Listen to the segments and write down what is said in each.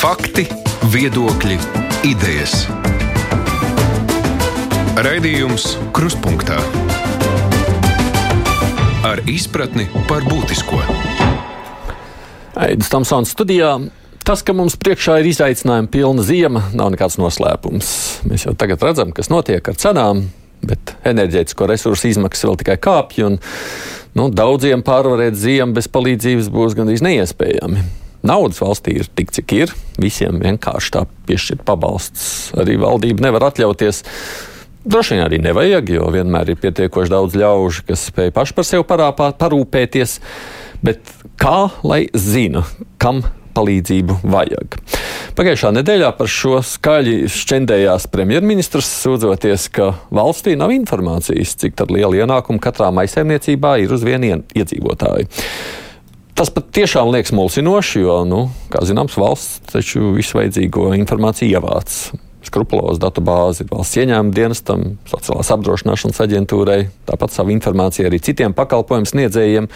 Fakti, viedokļi, idejas. Raidījums Krustpunktā ar izpratni par būtisko. Aidis Tamsons studijā. Tas, ka mums priekšā ir izaicinājuma pilna zima, nav nekāds noslēpums. Mēs jau tagad redzam, kas notiek ar cenām, bet enerģētisko resursu izmaksas vēl tikai kāpj. Un, nu, daudziem pārvarēt ziemu bez palīdzības būs gandrīz neiespējami. Naudas valstī ir tik, cik ir. Visiem vienkārši tā piešķirt pabalsts. Arī valdība nevar atļauties. Droši vien arī nevajag, jo vienmēr ir pietiekoši daudz ļaužu, kas spēj paši par sevi parāpāt, parūpēties. Bet kā lai zina, kam palīdzību vajag? Pagājušā nedēļā par šo skaļi šķendējās premjerministrs, sūdzoties, ka valstī nav informācijas, cik liela ienākuma katrā maisaimniecībā ir uz vienu iedzīvotāju. Tas pat tiešām liekas mulsinoši, jo, nu, kā zināms, valsts taču visu vajadzīgo informāciju ievāc. Skrupuloza datu bāze ir valsts ieņēmuma dienestam, sociālās apdrošināšanas aģentūrai, tāpat savu informāciju arī citiem pakalpojumu sniedzējiem.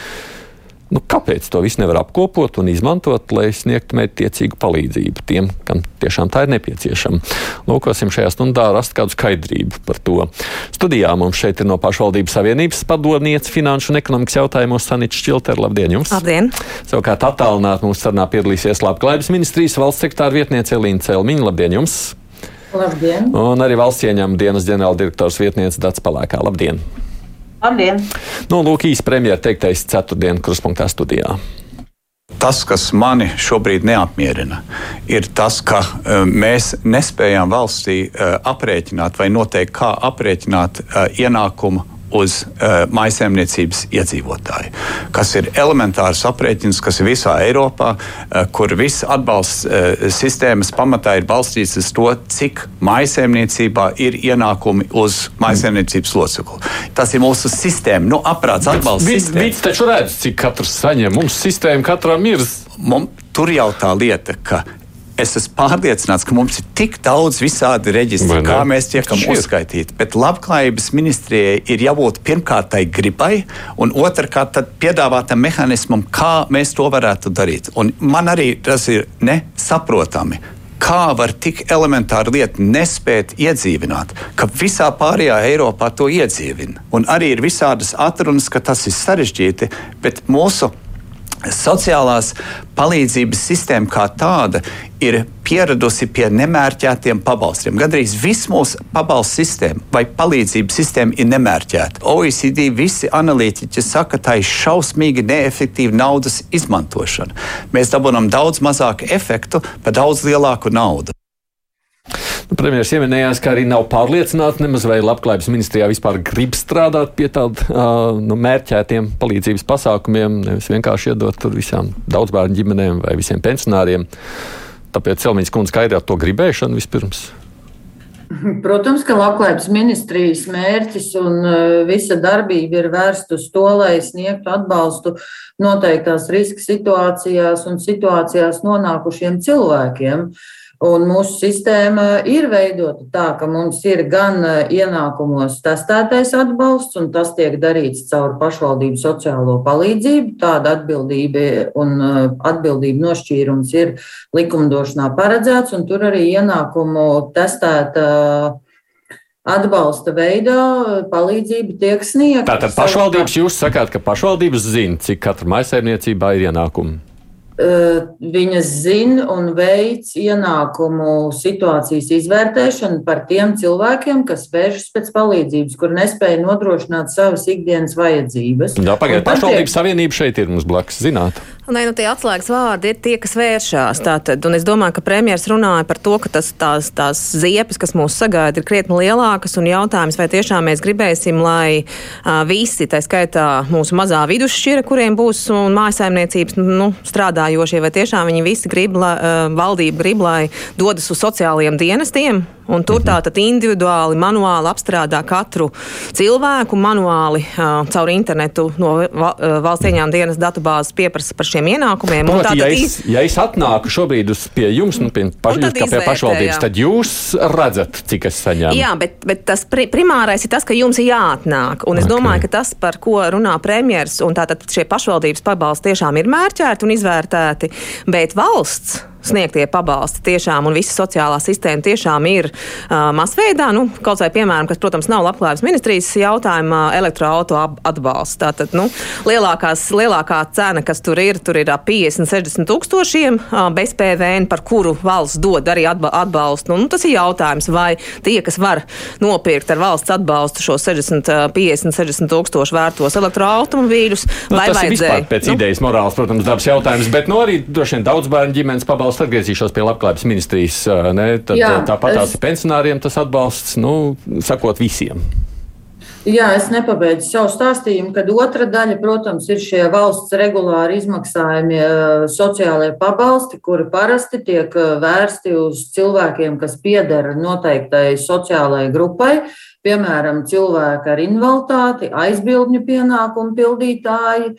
Nu, kāpēc to visu nevar apkopot un izmantot, lai sniegtu mērķtiecīgu palīdzību tiem, kam tiešām tā ir nepieciešama? Lūkosim šajā stundā rast kādu skaidrību par to. Studijā mums šeit ir no pašvaldības savienības padomniece finanšu un ekonomikas jautājumos Sanita Šķilter. Labdien jums! Labdien! Savukārt attālināt mūsu sarunā piedalīsies Labklājības ministrijas valsts sektāra vietniece Elīna Celmiņa. Labdien jums! Labdien! Un arī valsts ieņēmuma dienas ģenerāldirektors vietniece Dats Palēkā. Labdien! Labdien! Nu, lūk, īsi premjeras teiktais ceturtdienas kruspunktā studijā. Tas, kas mani šobrīd neapmierina, ir tas, ka uh, mēs nespējām valstī uh, aprēķināt vai noteikt, kā aprēķināt uh, ienākumu uz uh, maisaimniecības iedzīvotāju, kas ir elementārs aprēķins, kas ir visā Eiropā, uh, kur viss atbalsts uh, sistēmas pamatā ir balstīts uz to, cik maisaimniecībā ir ienākumi uz maisaimniecības locekli. Tas ir mūsu sistēma, nu, aprāts atbalsts. Viņš taču redz, cik katrs saņem. Mums sistēma katram ir. Mums, tur jau tā lieta, ka es esmu pārliecināts, ka mums ir tik daudz visādi reģistri, kā mēs tiekam Šķiet. uzskaitīti. Bet labklājības ministrijai ir jābūt pirmkārt tai gribai, un otrkārt piedāvātam mehānismam, kā mēs to varētu darīt. Un man arī tas ir nesaprotami. Kā var tik elementāra lieta nespēt iedzīvināt, ka visā pārējā Eiropā to iedzīvina? Un arī ir visādas atrunas, ka tas ir sarežģīti, bet mūsu sociālās palīdzības sistēma kā tāda ir pieradusi pie nemērķētiem pabalstiem. Gandrīz viss mūsu pabalstu sistēma vai palīdzības sistēma ir nemērķēta. OECD visi analītiķi saka, ka tā ir šausmīgi neefektīva naudas izmantošana. Mēs dabūjam daudz mazāku efektu par daudz lielāku naudu. Premjerministrs ieminējās, ka arī nav pārliecināts nemaz, vai Labklājības ministrijā vispār grib strādāt pie tādiem uh, nu, mērķētiem palīdzības pasākumiem, nevis vienkārši iedot tur visām daudzbērnu ģimenēm vai visiem pensionāriem. Tāpēc Celmiņas kundze skaidrot to gribēšanu vispirms. Protams, ka Labklājības ministrijas mērķis un visa darbība ir vērsta uz to, lai sniegtu atbalstu noteiktās riska situācijās un situācijās nonākušiem cilvēkiem. Un mūsu sistēma ir veidota tā, ka mums ir gan e, ienākumos testētais atbalsts, un tas tiek darīts caur pašvaldību sociālo palīdzību. Tāda atbildība un e, atbildība nošķīrums ir likumdošanā paredzēts, un tur arī ienākumu testēta atbalsta veidā palīdzība tiek sniegta. Tātad pašvaldības jūs sakāt, ka pašvaldības zina, cik katra maisaimniecībā ir ienākumi? Viņas zina un veic ienākumu situācijas izvērtēšanu par tiem cilvēkiem, kas vēršas pēc palīdzības, kur nespēja nodrošināt savas ikdienas vajadzības. Jā, pagaidiet, pašvaldības tiek... savienība šeit ir mums blakus, zināt. Nē, nu tie atslēgas vārdi ir tie, kas vēršās. Tātad, es domāju, ka premjeras runāja par to, ka tas, tās, tās ziepes, kas mūs sagaida, ir krietni lielākas. Un jautājums, vai tiešām mēs gribēsim, lai uh, visi, tā skaitā mūsu mazā vidusšķira, kuriem būs mājsaimniecības nu, strādājošie, vai tiešām viņi visi grib, lai valdība grib, lai dodas uz sociālajiem dienestiem Un tur tā tad individuāli, manuāli apstrādā katru cilvēku, manuāli uh, caur internetu no valsts ieņēmuma dienas datubāzes pieprasa par šiem ienākumiem. Proti, ja, es, ja es atnāku šobrīd pie jums, nu, pie, paš, jūs, kā pie pašvaldības, tad jūs redzat, cik es saņēmu. Jā, bet, bet tas pri, primārais ir tas, ka jums ir jāatnāk. Un es okay. domāju, ka tas, par ko runā premjeras, un tātad šie pašvaldības pabalsti tiešām ir mērķēti un izvērtēti, bet valsts sniegtie pabalsti tiešām un visa sociālā sistēma tiešām ir uh, masveidā, nu, kaut vai piemēram, kas, protams, nav labklājības ministrijas jautājuma elektroauto atbalsts. Tātad, nu, lielākās, lielākā cena, kas tur ir, tur ir ap 50, 60 tūkstošiem uh, bez PVN, par kuru valsts dod arī atbalstu. Nu, nu, tas ir jautājums, vai tie, kas var nopirkt ar valsts atbalstu šo 60, 50, 60 tūkstošu vērtos elektroautomobīļus, nu, vai vajadzēja? Pēc nu, idejas morāls, protams, dabas jautājums, bet nu, arī droši vien daudz bērnu ģimenes pabalstu atgriezīšos pie labklājības ministrijas. Ne? Tad, Jā, tāpat es... pensionāriem tas atbalsts, nu, sakot visiem. Jā, es nepabeidzu savu stāstījumu, kad otra daļa, protams, ir šie valsts regulāri izmaksājumie sociālajie pabalsti, kuri parasti tiek vērsti uz cilvēkiem, kas pieder noteiktai sociālajai grupai, piemēram, cilvēki ar invaliditāti, aizbildņu pienākumu pildītāji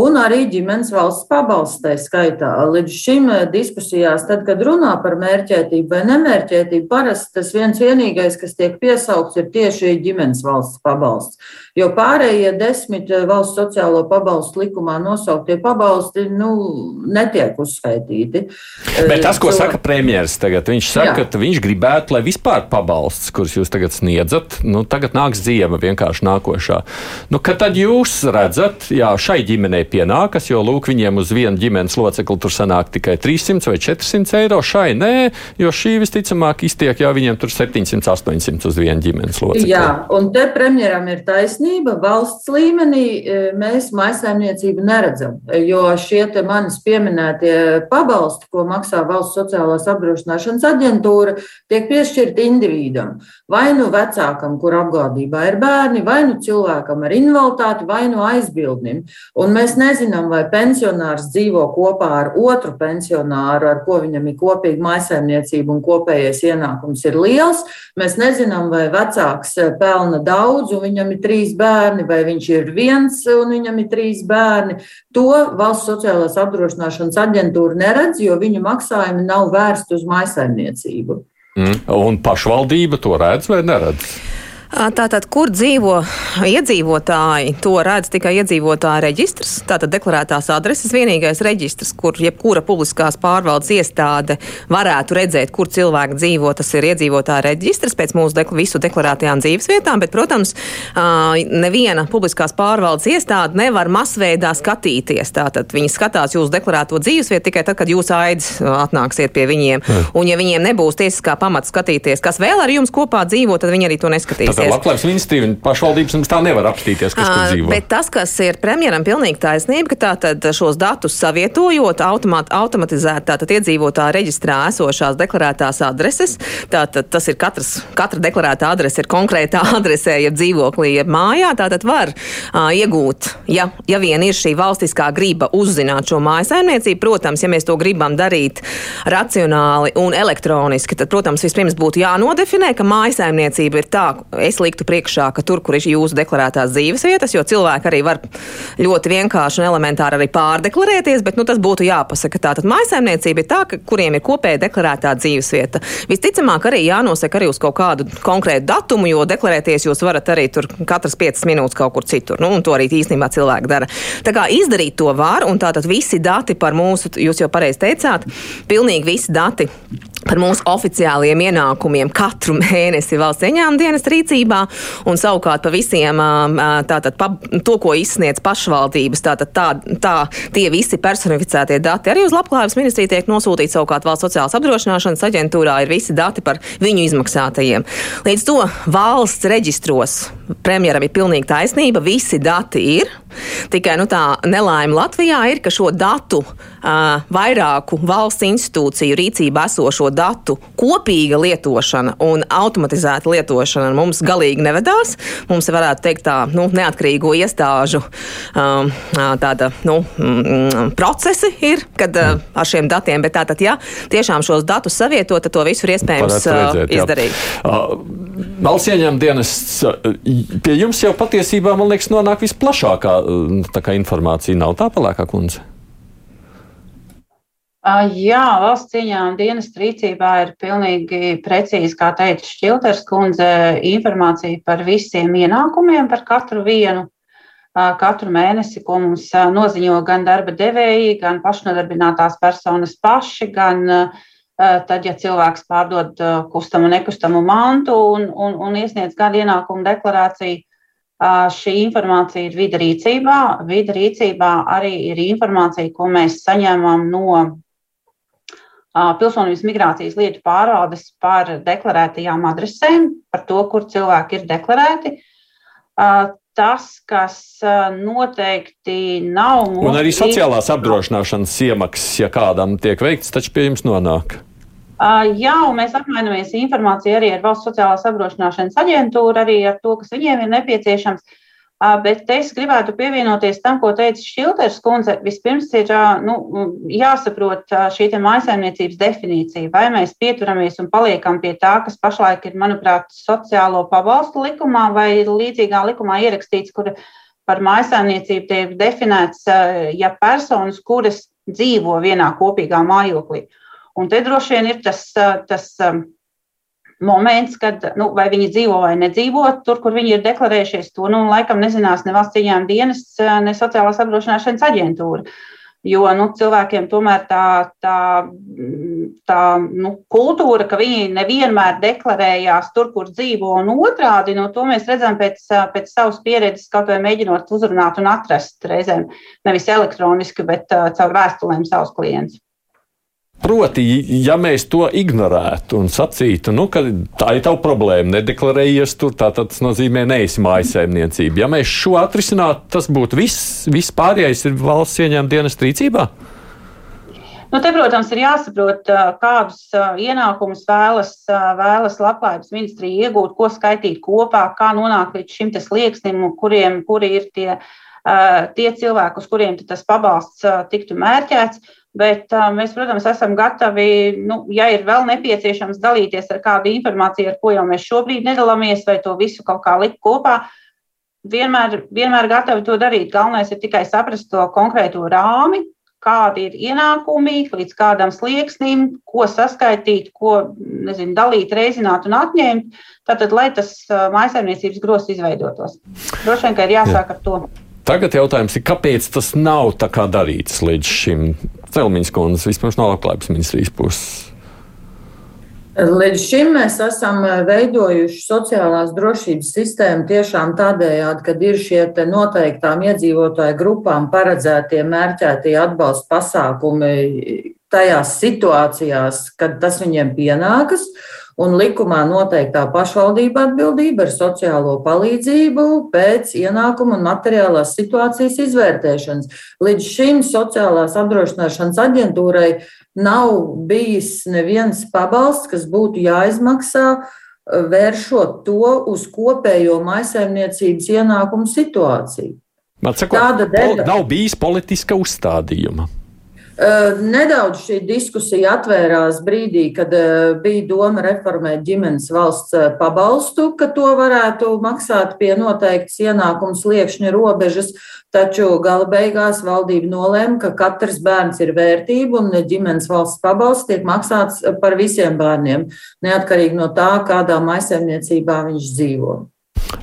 un arī ģimenes valsts pabalstai skaitā. Līdz šim eh, diskusijās, tad, kad runā par mērķētību vai nemērķētību, parasti tas viens vienīgais, kas tiek piesaukts, ir tieši ģimenes valsts pabalsts. Jo pārējie desmit eh, valsts sociālo pabalstu likumā nosauktie pabalsti nu, netiek uzskaitīti. Bet tas, ko Cilvē... saka premjeras tagad, viņš saka, Jā. ka viņš gribētu, lai vispār pabalsts, kurus jūs tagad sniedzat, nu, tagad nāks ziema vienkārši nākošā. Nu, kad tad jūs redzat, jā, šai ģimenei pienākas, jo lūk, viņiem uz vienu ģimenes locekli tur sanāk tikai 300 vai 400 eiro, šai nē, jo šī visticamāk iztiek, ja viņiem tur 700, 800 uz vienu ģimenes locekli. Jā, un te premjeram ir taisnība, valsts līmenī e, mēs maisaimniecību neredzam, jo šie manis pieminētie pabalsti, ko maksā valsts sociālās apdrošināšanas aģentūra, tiek piešķirti individam. Vai nu vecākam kur apgādībā ir bērni, vai nu cilvēkam ar invaliditāti, vai nu aizbildnim. Un mēs nezinām, vai pensionārs dzīvo kopā ar otru pensionāru, ar ko viņam ir kopīga maisaimniecība un kopējais ienākums ir liels. Mēs nezinām, vai vecāks pelna daudz un viņam ir trīs bērni, vai viņš ir viens un viņam ir trīs bērni. To valsts sociālās apdrošināšanas aģentūra neredz, jo viņu maksājumi nav vērsti uz maisaimniecību. Mm. Un pašvaldība to redz vai neredz? Tātad, kur dzīvo iedzīvotāji, to redz tikai iedzīvotāja reģistrs. Tātad deklarētās adreses vienīgais reģistrs, kur jebkura publiskās pārvaldes iestāde varētu redzēt, kur cilvēki dzīvo. Tas ir iedzīvotāja reģistrs pēc mūsu dekla, visu deklarētajām dzīvesvietām, bet, protams, neviena publiskās pārvaldes iestāde nevar masveidā skatīties. Tātad viņi skatās jūsu deklarēto dzīvesvietu tikai tad, kad jūs aids atnāksiet pie viņiem. Mm. Un, ja viņiem nebūs tiesiskā pamata skatīties, kas vēl ar jums kopā dzīvo, tad viņi arī to neskatīs apstīties. Labklājības ministrija un pašvaldības mums tā nevar apstīties, kas tur dzīvo. Bet tas, kas ir premjeram pilnīgi taisnība, ka tātad šos datus savietojot automat, automatizēt tātad iedzīvotāju reģistrā esošās deklarētās adreses, tātad tas ir katras, katra deklarētā adrese ir konkrētā adresē, jeb dzīvoklī, jeb mājā, tātad var uh, iegūt, ja, ja vien ir šī valstiskā griba uzzināt šo mājasaimniecību, protams, ja mēs to gribam darīt racionāli un elektroniski, tad, protams, vispirms būtu jānodefinē, ka mājasaimniecība ir tā, es liktu priekšā, ka tur, kur ir jūsu deklarētās dzīves vietas, jo cilvēki arī var ļoti vienkārši un elementāri arī pārdeklarēties, bet nu, tas būtu jāpasaka. Tātad maisaimniecība ir tā, ka, kuriem ir kopēja deklarētā dzīves vieta. Visticamāk, arī jānosaka arī uz kaut kādu konkrētu datumu, jo deklarēties jūs varat arī tur katras piecas minūtes kaut kur citur. Nu, un to arī īstenībā cilvēki dara. Tā kā izdarīt to var, un tātad visi dati par mūsu, jūs jau pareizi teicāt, pilnīgi visi dati par mūsu oficiālajiem ienākumiem katru mēnesi valsts ieņēmuma dienas rīcībā, un savukārt pa visiem tātad pa, to, ko izsniedz pašvaldības, tātad tā, tā tie visi personificētie dati arī uz labklājības ministriju tiek nosūtīti savukārt valsts sociālās apdrošināšanas aģentūrā ir visi dati par viņu izmaksātajiem. Līdz to valsts reģistros premjeram ir pilnīgi taisnība, visi dati ir. Tikai nu, tā nelaime Latvijā ir, ka šo datu uh, vairāku valsts institūciju rīcībā esošo datu kopīga lietošana un automatizēta lietošana mums galīgi nevedās. Mums varētu teikt tā, nu, neatkarīgo iestāžu um, tāda, nu, mm, procesi ir, kad uh, ar šiem datiem, bet tātad, ja tiešām šos datus savietot, tad to visu ir iespējams redzēt, izdarīt. Uh, Valsts ieņēmuma dienests pie jums jau patiesībā, man liekas, nonāk visplašākā informācija. Nav tā palēkā kundze? Jā, valsts ieņēmuma dienas rīcībā ir pilnīgi precīzi, kā teica Šķilters kundze, informācija par visiem ienākumiem, par katru vienu. katru mēnesi, ko mums noziņo gan darba devēji, gan pašnodarbinātās personas paši, gan tad, ja cilvēks pārdod kustamu un nekustamu mantu un, un, un iesniedz gada ienākumu deklarāciju. Šī informācija ir vida rīcībā. Vida rīcībā arī ir informācija, ko mēs saņemam no pilsonības migrācijas lietu pārvaldes par deklarētajām adresēm, par to, kur cilvēki ir deklarēti tas, kas noteikti nav mūsu. Un arī sociālās apdrošināšanas iemaksas, ja kādam tiek veikts, taču pie jums nonāk. Jā, un mēs apmainamies informāciju arī ar Valsts sociālās apdrošināšanas aģentūru, arī ar to, kas viņiem ir nepieciešams. Bet es gribētu pievienoties tam, ko teica Šilters kundze. Vispirms ir nu, jāsaprot šī maisaimniecības definīcija, vai mēs pieturamies un paliekam pie tā, kas pašlaik ir, manuprāt, sociālo pabalstu likumā vai līdzīgā likumā ierakstīts, kur par maisaimniecību tiek definēts, ja personas, kuras dzīvo vienā kopīgā mājoklī. Un te droši vien ir tas, tas moments, kad nu, vai viņi dzīvo vai nedzīvo tur, kur viņi ir deklarējušies. To nu, laikam nezinās ne valsts cieņām dienas, ne sociālās apdrošināšanas aģentūra. Jo nu, cilvēkiem tomēr tā, tā, tā nu, kultūra, ka viņi nevienmēr deklarējās tur, kur dzīvo, un otrādi, nu, to mēs redzam pēc, pēc savas pieredzes, kaut vai mēģinot uzrunāt un atrast reizēm nevis elektroniski, bet caur vēstulēm savus klientus. Proti, ja mēs to ignorētu un sacītu, nu, ka tā ir tava problēma, nedeklarējies tur, tā, tas nozīmē neesi mājasēmniecība. Ja mēs šo atrisinātu, tas būtu viss, viss pārējais ir valsts ieņēmuma dienas rīcībā. Nu, te, protams, ir jāsaprot, kādus ienākumus vēlas, vēlas labklājības ministrija iegūt, ko skaitīt kopā, kā nonākt līdz šim slieksnim, kuriem kuri ir tie, tie cilvēki, uz kuriem tas pabalsts tiktu mērķēts. Bet uh, mēs, protams, esam gatavi, nu, ja ir vēl nepieciešams dalīties ar kādu informāciju, ar ko jau mēs šobrīd nedalāmies, vai to visu kaut kā likt kopā. Vienmēr, vienmēr gatavi to darīt. Galvenais ir tikai saprast to konkrēto rāmi, kādi ir ienākumi, līdz kādam slieksnim, ko saskaitīt, ko nezinu, dalīt, reizināt un atņemt. Tātad, lai tas maisaimniecības grozs izveidotos. Droši vien, ka ir jāsāk Jā. ar to. Tagad jautājums ir, kāpēc tas nav tā kā darīts līdz šim? Celmiņas kundzes, vismaz no labklājības ministrijas puses. Līdz šim mēs esam veidojuši sociālās drošības sistēmu tiešām tādējādi, kad ir šie noteiktām iedzīvotāju grupām paredzētie mērķētie atbalsta pasākumi tajās situācijās, kad tas viņiem pienākas. Un likumā noteiktā pašvaldība atbildība ar sociālo palīdzību pēc ienākuma un materiālās situācijas izvērtēšanas. Līdz šim sociālās apdrošināšanas aģentūrai nav bijis neviens pabalsts, kas būtu jāizmaksā, vēršot to uz kopējo maisaimniecības ienākumu situāciju. Man sakot, Tāda deta... nav bijis politiska uzstādījuma. Nedaudz šī diskusija atvērās brīdī, kad bija doma reformēt ģimenes valsts pabalstu, ka to varētu maksāt pie noteiktas ienākums liekšņa robežas, taču gala beigās valdība nolēma, ka katrs bērns ir vērtība un ģimenes valsts pabalsts tiek maksāts par visiem bērniem, neatkarīgi no tā, kādā maisaimniecībā viņš dzīvo.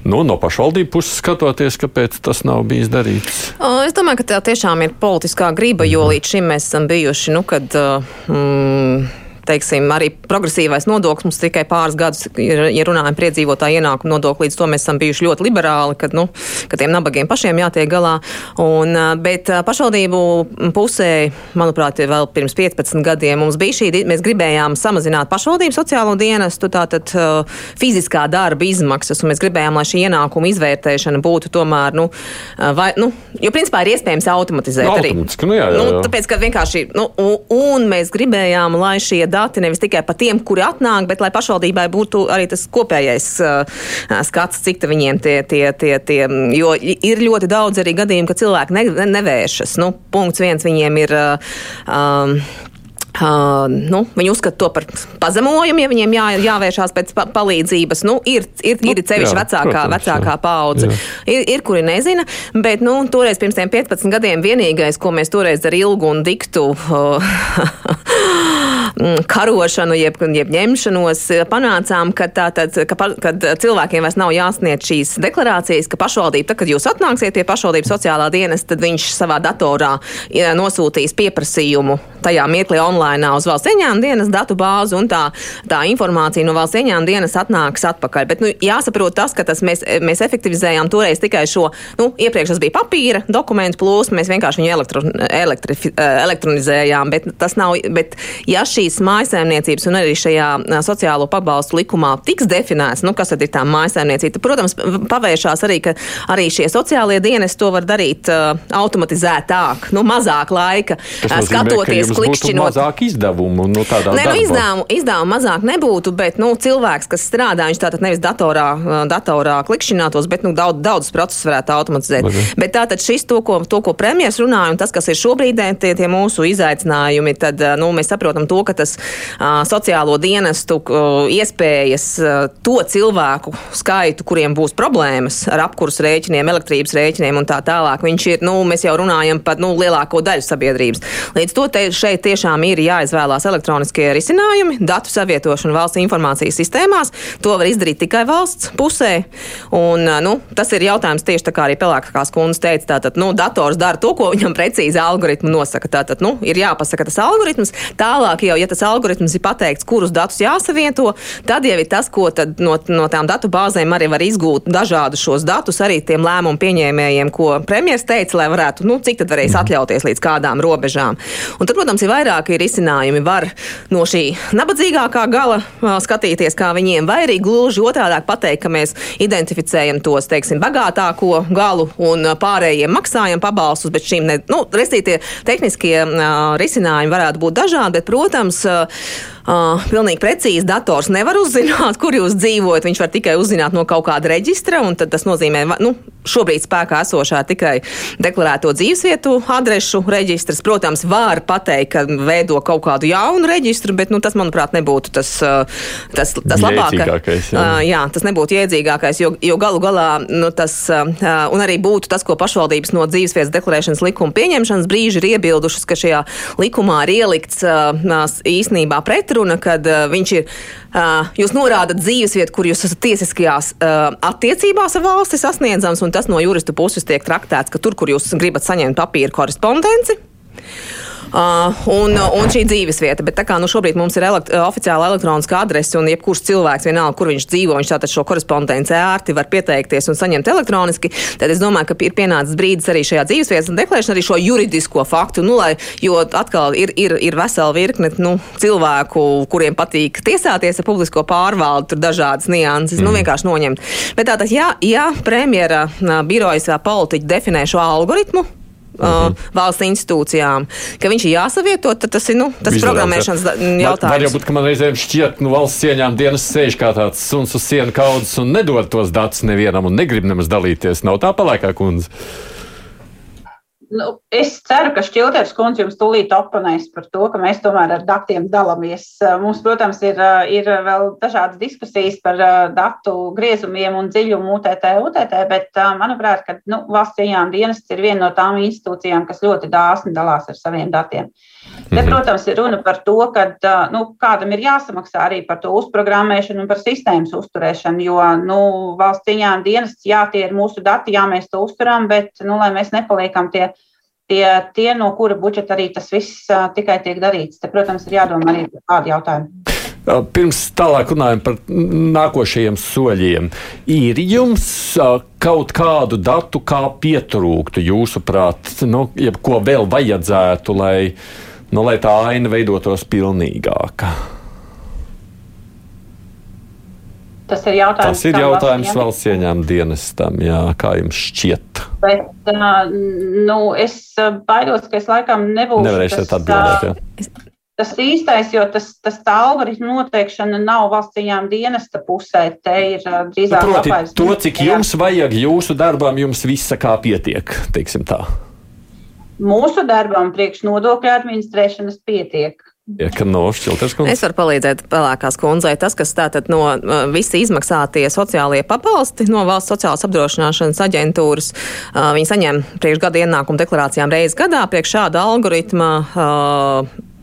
Nu, no pašvaldību puses skatoties, kāpēc tas nav bijis darīts? Es domāju, ka tā tiešām ir politiskā griba, jo mhm. līdz šim mēs esam bijuši, nu, kad. Mm, teiksim, arī progresīvais nodoklis mums tikai pāris gadus, ja runājam par iedzīvotāju ienākumu nodokli, līdz to mēs esam bijuši ļoti liberāli, kad, nu, ka tiem nabagiem pašiem jātiek galā. Un, bet pašvaldību pusē, manuprāt, vēl pirms 15 gadiem mums bija šī, mēs gribējām samazināt pašvaldību sociālo dienestu, tātad fiziskā darba izmaksas, un mēs gribējām, lai šī ienākuma izvērtēšana būtu tomēr, nu, vai, nu jo principā ir iespējams automatizēt arī. Nu, jā, jā, jā. Nu, tāpēc, ka vienkārši, nu, un, un mēs gribējām, lai šie dati nevis tikai par tiem, kuri atnāk, bet lai pašvaldībai būtu arī tas kopējais uh, skats, cik viņiem tie, tie, tie, tie, jo ir ļoti daudz arī gadījumu, ka cilvēki ne, nevēršas. Nu, punkts viens viņiem ir. Uh, um, Uh, nu, viņi uzskata to par pazemojumu, ja viņiem jā, jāvēršās pēc pa palīdzības. Nu, ir ir, ir cevišķi nu, vecākā, protams, vecākā paudze. Ir, ir, kuri nezina, bet nu, toreiz pirms 15 gadiem vienīgais, ko mēs toreiz ar ilgu un diktu uh, karošanu, jeb, jeb ņemšanos, panācām, ka, tātad, ka, kad cilvēkiem vairs nav jāsniedz šīs deklarācijas, ka pašvaldība, tad, kad jūs atnāksiet pie pašvaldības sociālā dienas, tad viņš savā datorā nosūtīs pieprasījumu tajā mirklī online uz valsts ieņēmuma dienas datu bāzi, un tā, tā informācija no valsts ieņēmuma dienas atnāks atpakaļ. Bet nu, jāsaprot tas, ka tas mēs, mēs efektivizējām toreiz tikai šo, nu, iepriekš tas bija papīra dokumentu plūsma, mēs vienkārši viņu elektro, elektri, elektronizējām, bet tas nav, bet ja šīs mājasēmniecības un arī šajā sociālo pabalstu likumā tiks definēts, nu, kas tad ir tā mājasēmniecība, tad, protams, pavēršās arī, ka arī šie sociālie dienas to var darīt uh, automatizētāk, nu, mazāk laika, nozīmē, skatoties, klikšķinot. Mazāk izdevumu, nu, tādā ne, nu, izdevumu, izdevumu mazāk nebūtu, bet, nu, cilvēks, kas strādā, viņš tātad nevis datorā, datorā klikšķinātos, bet, nu, daudz, daudz procesus varētu automatizēt. Bet, bet tātad šis to, ko, to, ko premjeras runāja, un tas, kas ir šobrīd tie, tie mūsu izaicinājumi, tad, nu, mēs saprotam to, ka tas uh, sociālo dienestu uh, iespējas uh, to cilvēku skaitu, kuriem būs problēmas ar apkursu rēķiniem, elektrības rēķiniem un tā tālāk, viņš ir, nu, mēs jau runājam par, nu, lielāko daļu sabiedrības. Līdz to te, šeit tiešām ir jāizvēlās elektroniskie risinājumi, datu savietošana valsts informācijas sistēmās. To var izdarīt tikai valsts pusē. Un, nu, tas ir jautājums tieši tā kā arī Pelēkās kundzes teica. Tātad, nu, dators dara to, ko viņam precīzi algoritmi nosaka. Tātad, nu, ir jāpasaka tas algoritms. Tālāk jau, ja tas algoritms ir pateikts, kurus datus jāsavieto, tad jau ir tas, ko no, no tām datu bāzēm arī var izgūt dažādus šos datus arī tiem lēmumu pieņēmējiem, ko premjeras teica, lai varētu, nu, cik tad varēs atļauties līdz kādām robežām. Un tad, protams, ir vairāki risinājumi. Var no šī nabadzīgākā gala skatīties, kā viņiem, vai arī gluži otrādi pateikt, ka mēs identificējam tos, teiksim, bagātāko galu un pārējiem maksājam pabalstus, bet šīm, ne, nu, restītie tehniskie risinājumi varētu būt dažādi, bet, protams, uh, Uh, pilnīgi precīzi dators nevar uzzināt, kur jūs dzīvojat. Viņš var tikai uzzināt no kaut kāda reģistra, un tas nozīmē, nu, šobrīd spēkā esošā tikai deklarēto dzīvesvietu adrešu reģistrs. Protams, var pateikt, ka veido kaut kādu jaunu reģistru, bet nu, tas, manuprāt, nebūtu tas, tas, tas labākais. Jā. Uh, jā, tas nebūtu iedzīgākais, jo, jo galu galā nu, tas, uh, arī būtu tas, ko pašvaldības no dzīvesvietas deklarēšanas likuma pieņemšanas brīža ir iebildušas, ka šajā likumā ir ielikts īstenībā pretrunā pretruna, kad uh, viņš ir, uh, jūs norādat dzīvesvietu, kur jūs esat tiesiskajās uh, attiecībās ar valsti sasniedzams, un tas no juristu puses tiek traktēts, ka tur, kur jūs gribat saņemt papīra korespondenci, Uh, un, un šī dzīvesvieta. Bet tā kā nu, šobrīd mums ir elekt oficiāla elektroniska adrese, un jebkurš cilvēks, vienalga, kur viņš dzīvo, viņš tātad šo korespondenci ērti var pieteikties un saņemt elektroniski, tad es domāju, ka ir pienācis brīdis arī šajā dzīvesvietas deklēšanā arī šo juridisko faktu, nu, lai, jo atkal ir, ir, ir vesela virkne nu, cilvēku, kuriem patīk tiesāties ar publisko pārvaldu, tur dažādas nianses, nu, mm. nu, vienkārši noņemt. Bet tātad, ja, ja premjera birojas vai politiķi definē šo algoritmu, uh, valsts institūcijām, ka viņš ir jāsavieto, tad tas ir nu, tas Izdarās, programmēšanas ja. jautājums. Var jau būt, ka man reizēm šķiet, nu, valsts cieņām dienas sēž kā tāds suns uz sienu kaudzes un nedod tos datus nevienam un negrib nemaz dalīties. Nav tā palaikā kundze. Nu, es ceru, ka Šķilters kundze jums tūlīt oponēs par to, ka mēs tomēr ar datiem dalāmies. Mums, protams, ir, ir vēl dažādas diskusijas par datu griezumiem un dziļumu UTT, UTT, bet manuprāt, ka nu, valsts cieņām dienests ir viena no tām institūcijām, kas ļoti dāsni dalās ar saviem datiem. Te, mhm. protams, ir runa par to, ka nu, kādam ir jāsamaksā arī par to uzprogrammēšanu un par sistēmas uzturēšanu, jo nu, valsts cieņām dienests, jā, tie ir mūsu dati, jā, mēs to uzturam, bet, nu, lai mēs nepaliekam tie tie, tie, no kura budžeta arī tas viss tikai tiek darīts. Te, protams, ir jādomā arī par tādu jautājumu. Pirms tālāk runājam par nākošajiem soļiem. Ir jums kaut kādu datu, kā pietrūktu, jūsuprāt, nu, ko vēl vajadzētu, lai, nu, lai tā aina veidotos pilnīgāka? Tas ir jautājums, Tas ir jautājums valsts ieņēmuma dienestam, jā, kā jums šķiet. Bet, nu, es baidos, ka es laikam nebūšu. Nevarēšu tas, atbildēt. Jā. Tas īstais, jo tas, tas tā algoritmu noteikšana nav valsts ieņēmuma dienesta pusē. Te ir drīzāk nu, proti, to, cik jums vajag jūsu darbam, jums visa kā pietiek, teiksim tā. Mūsu darbam priekš nodokļu administrēšanas pietiek. Ja, es varu palīdzēt pelēkās kundzei. Tas, kas tātad no visi izmaksātie sociālie pabalsti no valsts sociālās apdrošināšanas aģentūras, viņi saņem priekš gada ienākumu deklarācijām reizes gadā priekš šāda algoritma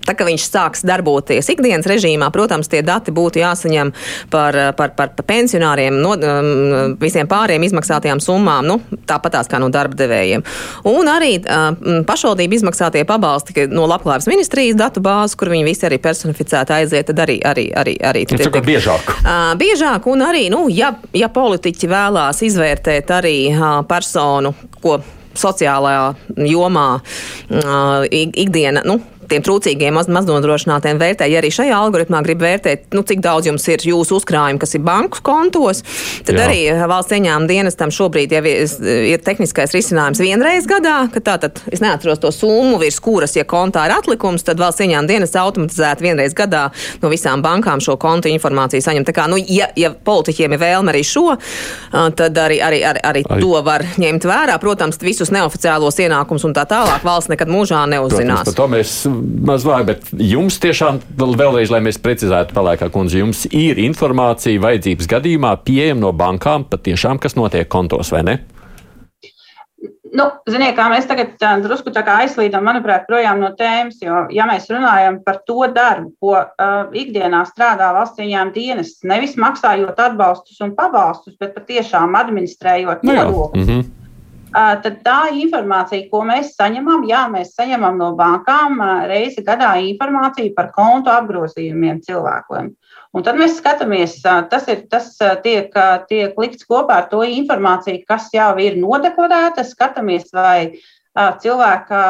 Tā kā viņš sāks darboties ikdienas režīmā, protams, tie dati būtu jāsaņem par, par, par, par pensionāriem, no, um, visiem pāriem izmaksātajām summām, nu, tāpatās kā no darba devējiem. Un arī um, pašvaldību izmaksātie pabalsti no labklājības ministrijas datu bāzes, kur viņi visi arī personificēti aiziet, tad arī. arī, arī, arī tad ir biežāk. Uh, biežāk, un arī, nu, ja, ja politiķi vēlās izvērtēt arī uh, personu, ko sociālajā jomā uh, ikdiena, nu, tiem trūcīgiem maz, maznodrošinātiem vērtē, ja arī šajā algoritmā grib vērtēt, nu, cik daudz jums ir jūsu uzkrājumi, kas ir banku kontos, tad Jā. arī valsts ieņēmuma dienestam šobrīd jau ir, tehniskais risinājums vienreiz gadā, ka tātad es neatceros to summu, virs kuras, ja kontā ir atlikums, tad valsts ieņēmuma dienas automatizēti vienreiz gadā no visām bankām šo kontu informāciju saņem. Tā kā, nu, ja, ja politiķiem ir vēlme arī šo, tad arī, arī, arī, arī, arī to var ņemt vērā. Protams, visus neoficiālos ienākumus un tā tālāk valsts nekad mūžā neuzzinās. Protams, to mēs maz vāji, bet jums tiešām vēlreiz, lai mēs precizētu, palēkā kundze, jums ir informācija vajadzības gadījumā pieejama no bankām patiešām, kas notiek kontos, vai ne? Nu, ziniet, kā mēs tagad tā, drusku tā aizslīdam, manuprāt, projām no tēmas, jo, ja mēs runājam par to darbu, ko uh, ikdienā strādā valsts ieņēmuma dienas, nevis maksājot atbalstus un pabalstus, bet patiešām administrējot nu nodokļus, -hmm tad tā informācija, ko mēs saņemam, jā, mēs saņemam no bankām reizi gadā informāciju par kontu apgrozījumiem cilvēkiem. Un tad mēs skatāmies, tas, ir, tas tiek, tiek likts kopā ar to informāciju, kas jau ir nodeklarēta. Skatāmies, vai cilvēka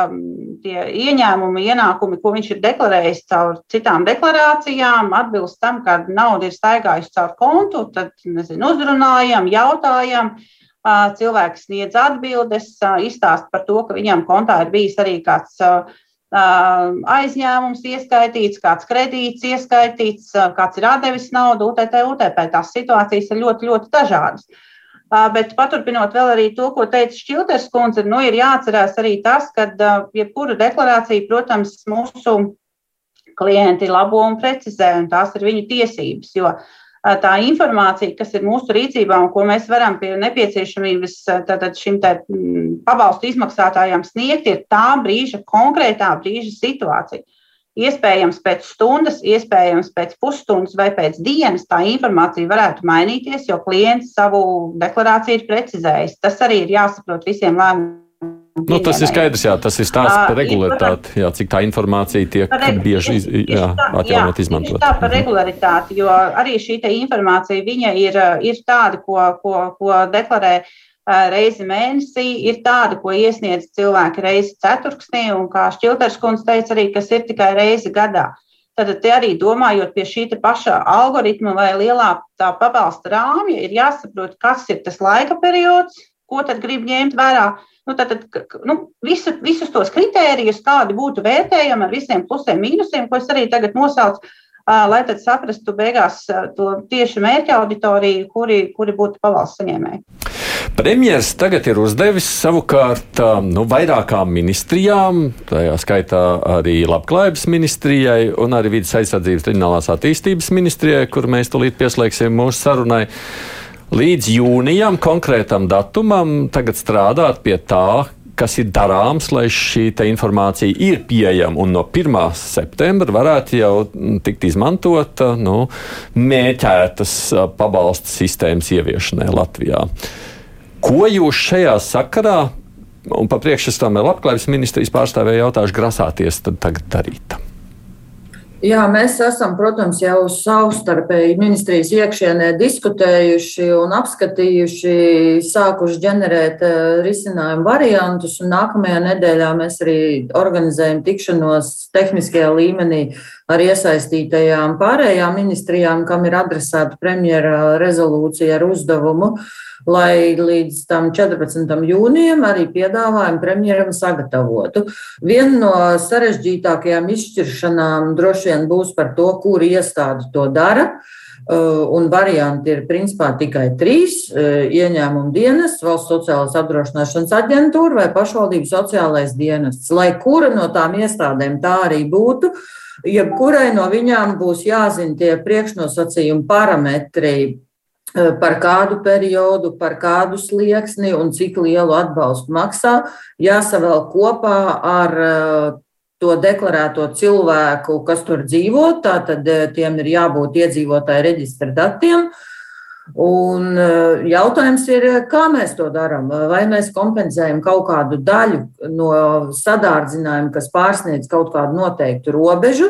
ieņēmumi, ienākumi, ko viņš ir deklarējis caur citām deklarācijām, atbilst tam, ka nauda ir staigājusi caur kontu, tad nezinu, uzrunājam, jautājam. Cilvēks sniedz atbildes, izstāst par to, ka viņam kontā ir bijis arī kāds aizņēmums ieskaitīts, kāds kredīts ieskaitīts, kāds ir atdevis naudu UTT, UTP. Tās situācijas ir ļoti, ļoti dažādas. Bet paturpinot vēl arī to, ko teica Šķilters kundze, nu, ir jāatcerās arī tas, ka jebkura deklarācija, protams, mūsu klienti labo un precizē, un tās ir viņu tiesības. Jo uh, tā informācija, kas ir mūsu rīcībā un ko mēs varam pie nepieciešamības tātad šim tā mm, pabalstu izmaksātājiem sniegt, ir tā brīža, konkrētā brīža situācija. Iespējams, pēc stundas, iespējams, pēc pusstundas vai pēc dienas tā informācija varētu mainīties, jo klients savu deklarāciju ir precizējis. Tas arī ir jāsaprot visiem lēmumiem Nu, tas ir skaidrs, jā, tas ir stāsts par regularitāti, jā, cik tā informācija tiek bieži iz, jā, atjaunot izmantot. Tā par mhm. regularitāti, jo arī šī informācija viņa ir, ir tāda, ko, ko, ko deklarē reizi mēnesī, ir tāda, ko iesniedz cilvēki reizi ceturksnī, un kā Šķilters kundze teica arī, kas ir tikai reizi gadā. Tad te arī domājot pie šī paša algoritma vai lielā tā pabalsta rāmja, ir jāsaprot, kas ir tas laika periods, ko tad grib ņemt vērā Nu, tātad, nu, visu, visus tos kritērijus, kādi būtu vērtējami ar visiem plusiem, mīnusiem, ko es arī tagad nosaucu, lai tad saprastu beigās to tieši mērķa auditoriju, kuri, kuri būtu pavalsts saņēmēji. Premjeras tagad ir uzdevis savukārt nu, vairākām ministrijām, tajā skaitā arī Labklājības ministrijai un arī Vides aizsardzības reģionālās attīstības ministrijai, kur mēs tulīt pieslēgsim mūsu sarunai līdz jūnijam, konkrētam datumam, tagad strādāt pie tā, kas ir darāms, lai šī informācija ir pieejama un no 1. septembra varētu jau tikt izmantota nu, mēķētas pabalstu sistēmas ieviešanai Latvijā. Ko jūs šajā sakarā, un pa priekšu tam labklājības ministrijas pārstāvēja jautājuši, grasāties tagad darīt? Jā, mēs esam, protams, jau savstarpēji ministrijas iekšienē diskutējuši un apskatījuši, sākuši ģenerēt uh, risinājumu variantus. Nākamajā nedēļā mēs arī organizējam tikšanos tehniskajā līmenī ar iesaistītajām pārējām ministrijām, kam ir adresēta premjera rezolūcija ar uzdevumu uh, lai līdz tam 14. jūnijam arī piedāvājumu premjeram sagatavotu. Viena no sarežģītākajām izšķiršanām droši vien būs par to, kur iestāde to dara. Uh, un varianti ir principā tikai trīs uh, - ieņēmuma dienests, valsts sociālās apdrošināšanas aģentūra vai pašvaldības sociālais dienests. Lai kura no tām iestādēm tā arī būtu, jebkurai no viņām būs jāzina tie priekšnosacījumi parametri, Eh, par kādu periodu, par kādu slieksni un cik lielu atbalstu maksā, jāsavēl kopā ar eh, to deklarēto cilvēku, kas tur dzīvo. Tātad tiem ir jābūt iedzīvotāju reģistra datiem. Un jautājums ir, kā mēs to darām? Vai mēs kompensējam kaut kādu daļu no sadārdzinājuma, kas pārsniedz kaut kādu noteiktu robežu,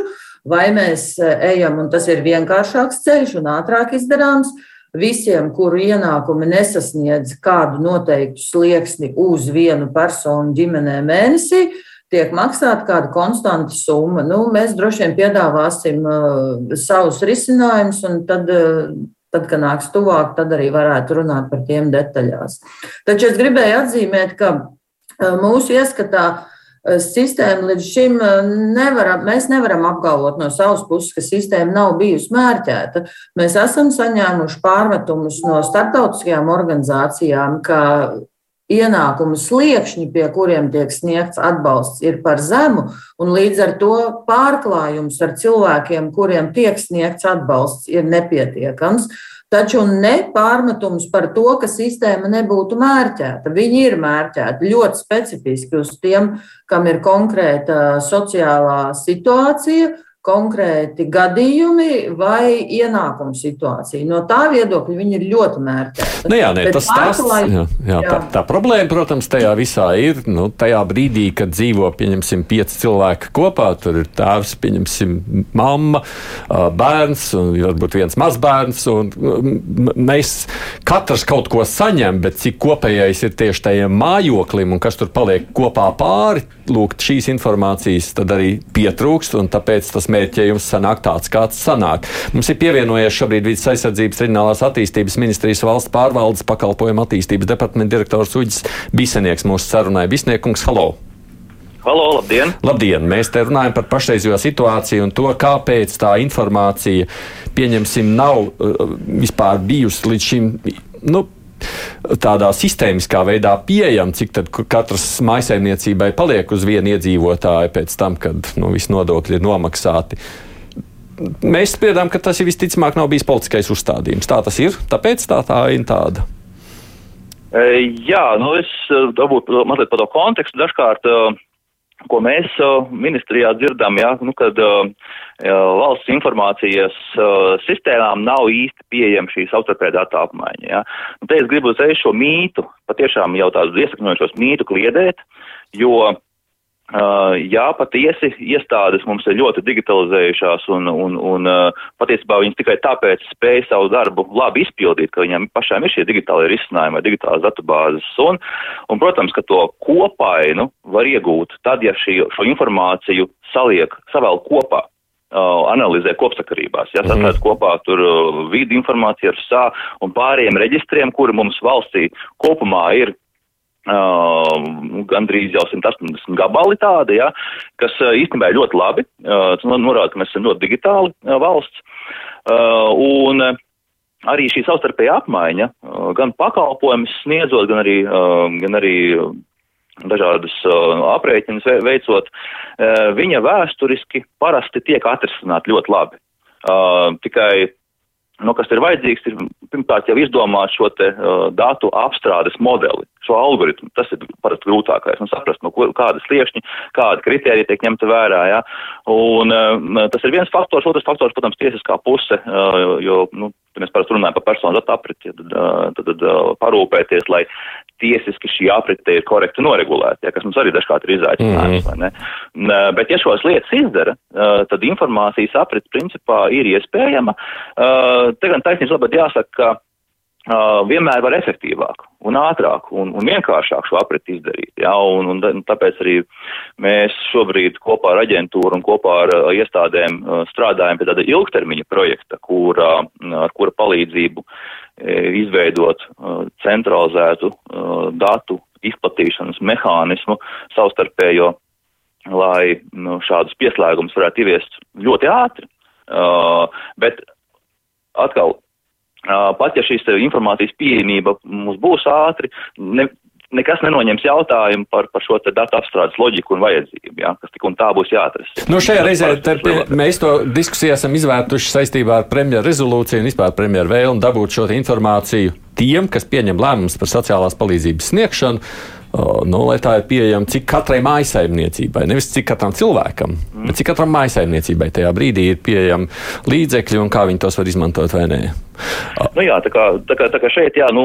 vai mēs ejam, un tas ir vienkāršāks ceļš un ātrāk izdarāms, visiem, kuru ienākumi nesasniedz kādu noteiktu slieksni uz vienu personu ģimenē mēnesī, tiek maksāta kāda konstanta summa. Nu, mēs droši vien piedāvāsim uh, savus risinājumus, un tad, uh, tad, kad nāks tuvāk, tad arī varētu runāt par tiem detaļās. Taču es gribēju atzīmēt, ka uh, mūsu ieskatā sistēma līdz šim nevaram, mēs nevaram apgalvot no savas puses, ka sistēma nav bijusi mērķēta. Mēs esam saņēmuši pārmetumus no starptautiskajām organizācijām, ka ienākumu sliekšņi, pie kuriem tiek sniegts atbalsts, ir par zemu, un līdz ar to pārklājums ar cilvēkiem, kuriem tiek sniegts atbalsts, ir nepietiekams. Taču ne pārmetums par to, ka sistēma nebūtu mērķēta. Viņi ir mērķēti ļoti specifiski uz tiem, kam ir konkrēta sociālā situācija, konkrēti gadījumi vai ienākuma situācija. No tā viedokļa viņi ir ļoti mērķēti. Nu jā, nē, tas, tas, jā, jā, jā. Tā, tā problēma, protams, tajā visā ir. Nu, tajā brīdī, kad dzīvo, pieņemsim, pieci cilvēki kopā, tur ir tēvs, pieņemsim, mamma, bērns un varbūt viens mazbērns. Mēs katrs kaut ko saņem, bet cik kopējais ir tieši tajam mājoklim un kas tur paliek kopā pāri, lūgt šīs informācijas, tad arī pietrūkst. Tāpēc tas mērķējums sanāk tāds, kāds sanāk. Mums ir pievienojies šobrīd Vides aizsardzības reģionālās attīstības ministrijas valsts pārvaldes pakalpojumu attīstības departamenta direktors Uģis Bisenieks mūsu sarunai. Bisniekungs, halo! Halo, labdien! Labdien! Mēs te runājam par pašreizējo situāciju un to, kāpēc tā informācija, pieņemsim, nav uh, vispār bijusi līdz šim. Nu, tādā sistēmiskā veidā pieejama, cik katras maisaimniecībai paliek uz vienu iedzīvotāju pēc tam, kad nu, visi nodokļi ir nomaksāti. Mēs spriedām, ka tas visticamāk nav bijis politiskais uzstādījums. Tā tas ir, tāpēc tā tā ir tāda. E, jā, nu es varbūt mazliet par to kontekstu. Dažkārt ko mēs ministrijā dzirdam, ja, nu, kad valsts informācijas sistēmām nav īsti pieejama šī savstarpēja datu apmaiņa. Ja. Un te es gribu uzreiz šo mītu, patiešām jau tādus iesakņojušos mītu kliedēt, jo jā, patiesi iestādes mums ir ļoti digitalizējušās un, un, un uh, patiesībā viņas tikai tāpēc spēja savu darbu labi izpildīt, ka viņam pašām ir šie digitālie risinājumi digitālās datubāzes. Un, un, protams, ka to kopainu var iegūt tad, ja šī, šo informāciju saliek, savēl kopā. Uh, analizē kopsakarībās, ja sasaist mm -hmm. kopā tur uh, vidi informāciju ar SA un pārējiem reģistriem, kuri mums valstī kopumā ir Uh, gandrīz jau 180 gabali tādi, ja, kas uh, īstenībā ir ļoti labi. Uh, tas norāda, ka mēs esam ļoti digitāli uh, valsts. Uh, un uh, arī šī savstarpēja apmaiņa, uh, gan pakalpojumus sniedzot, gan arī, uh, gan arī dažādas uh, aprēķinas veicot, uh, viņa vēsturiski parasti tiek atrisināta ļoti labi. Uh, tikai Nu, kas ir vajadzīgs, ir pirmkārt jau izdomāt šo te, uh, datu apstrādes modeli, šo algoritmu. Tas ir parasti grūtākais, un saprast, no ko, kādas sliekšņi, kāda kriterija tiek ņemta vērā. Ja? Un uh, tas ir viens faktors, otrs faktors, protams, tiesiskā puse, uh, jo, nu, mēs parasti runājam par personu datu apriti, tad, tad, tad, tad parūpēties, lai tiesiski šī aprite ir korekti noregulēta, ja, kas mums arī dažkārt ir izaicinājums. Mm -hmm. Bet, ja šos lietas izdara, tad informācijas aprite principā ir iespējama. Te gan taisnības labāk jāsaka, ka Uh, vienmēr var efektīvāk un ātrāk un, un vienkāršāk šo apriti izdarīt. Ja, un, un, un tāpēc arī mēs šobrīd kopā ar aģentūru un kopā ar uh, iestādēm uh, strādājam pie tāda ilgtermiņa projekta, kur, ar kura palīdzību izveidot centralizētu datu izplatīšanas mehānismu savstarpējo, lai nu, šādus pieslēgumus varētu ieviest ļoti ātri. Bet atkal Pat ja šīs informācijas pieejamība mums būs ātri, ne, nekas nenoņems jautājumu par, par šo datu apstrādes loģiku un vajadzību, ja, kas tik un tā būs jāatrast. Nu, šajā reizē pie, mēs to diskusiju esam izvērtuši saistībā ar premjeru rezolūciju un vispār premjeru vēlmu dabūt šo informāciju tiem, kas pieņem lēmumus par sociālās palīdzības sniegšanu. Nu, lai tā ir pieejama cik katrai mājsaimniecībai, nevis cik katram cilvēkam, mm. bet cik katram mājsaimniecībai tajā brīdī ir pieejami līdzekļi un kā viņi tos var izmantot vai nē. Nu jā, tā kā, tā kā, tā kā šeit, jā, nu,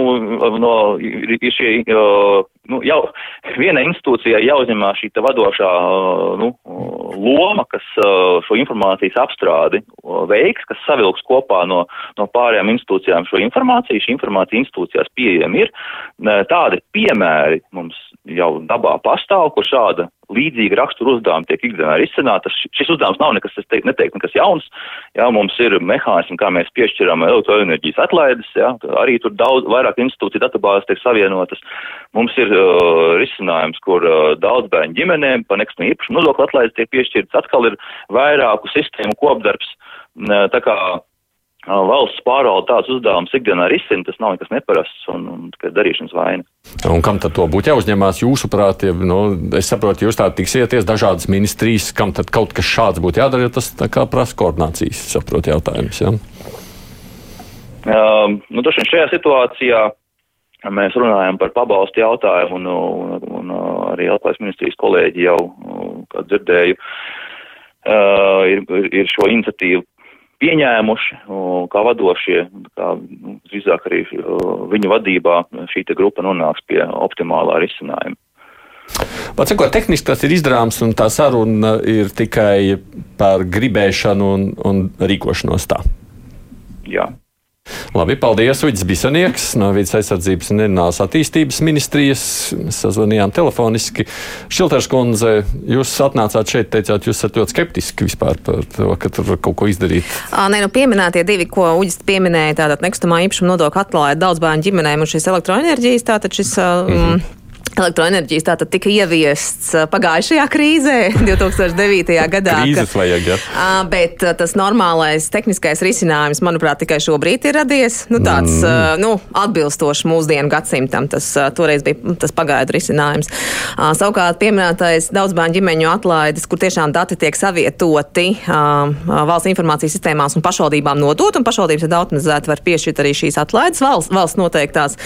no, ir šie, nu, jau viena institūcija jāuzņemā šī vadošā, nu, loma, kas šo informācijas apstrādi veiks, kas savilks kopā no, no pārējām institūcijām šo informāciju. Šī informācija institūcijās pieejama ir. Tādi piemēri mums jau dabā pastāv, kur šāda līdzīga rakstura uzdevuma tiek ikdienā risināta. Šis uzdevums nav nekas, es teiktu, neteiktu, nekas jauns. Jā, mums ir mehānismi, kā mēs piešķiram elektroenerģijas atlaides, jā, arī tur daudz vairāk institūciju datubāzes tiek savienotas. Mums ir uh, risinājums, kur uh, daudz bērnu ģimenēm pa nekustamā īpašuma nodokļu atlaides tiek piešķirtas. Atkal ir vairāku sistēmu kopdarbs. Tā kā valsts pārvalda tāds uzdevums ikdienā risina, tas nav nekas neparasts un, un tikai darīšanas vaina. Un kam tad to būtu jāuzņemās jūsuprāt? Ja, nu, es saprotu, jūs tā tiksieties dažādas ministrijas, kam tad kaut kas šāds būtu jādara, jo tas tā kā prasa koordinācijas, saprotu, jautājums. Ja? Um, nu, Droši vien šajā situācijā mēs runājam par pabalstu jautājumu, un, un, un arī Elpais ministrijas kolēģi jau, kā dzirdēju, uh, ir, ir šo iniciatīvu pieņēmuši kā vadošie, kā nu, drīzāk arī viņu vadībā šī grupa nonāks pie optimālā risinājuma. Pats sakot, tehniski tas ir izdarāms, un tā saruna ir tikai par gribēšanu un, un rīkošanos tā. Jā. Labi, paldies. Uģis Bisanieks no Vides aizsardzības un Enerģijas attīstības ministrijas. Mēs sazvanījām telefoniski. Šilters kundze, jūs atnācāt šeit, teicāt, jūs esat ļoti skeptiski vispār par to, ka tur var kaut ko izdarīt. Nē, nu pieminētie divi, ko Uģis pieminēja, tātad nekustamā īpašuma nodokļa atklāja daudz bērnu ģimenēm un šis elektroenerģijas, tātad šis. Mm -hmm. Elektroenerģijas tātad tika ieviests pagājušajā krīzē, 2009. gadā. Krīzes vajag, ja. Bet tas normālais tehniskais risinājums, manuprāt, tikai šobrīd ir radies. Nu, tāds mm. nu, atbilstošs mūsdienu gadsimtam. Tas toreiz bija tas pagaidu risinājums. Savukārt pieminētais daudz bērnu ģimeņu atlaides, kur tiešām dati tiek savietoti valsts informācijas sistēmās un pašvaldībām nodot, un pašvaldības ir automatizēti var piešķirt arī šīs atlaides valsts, valsts noteiktās.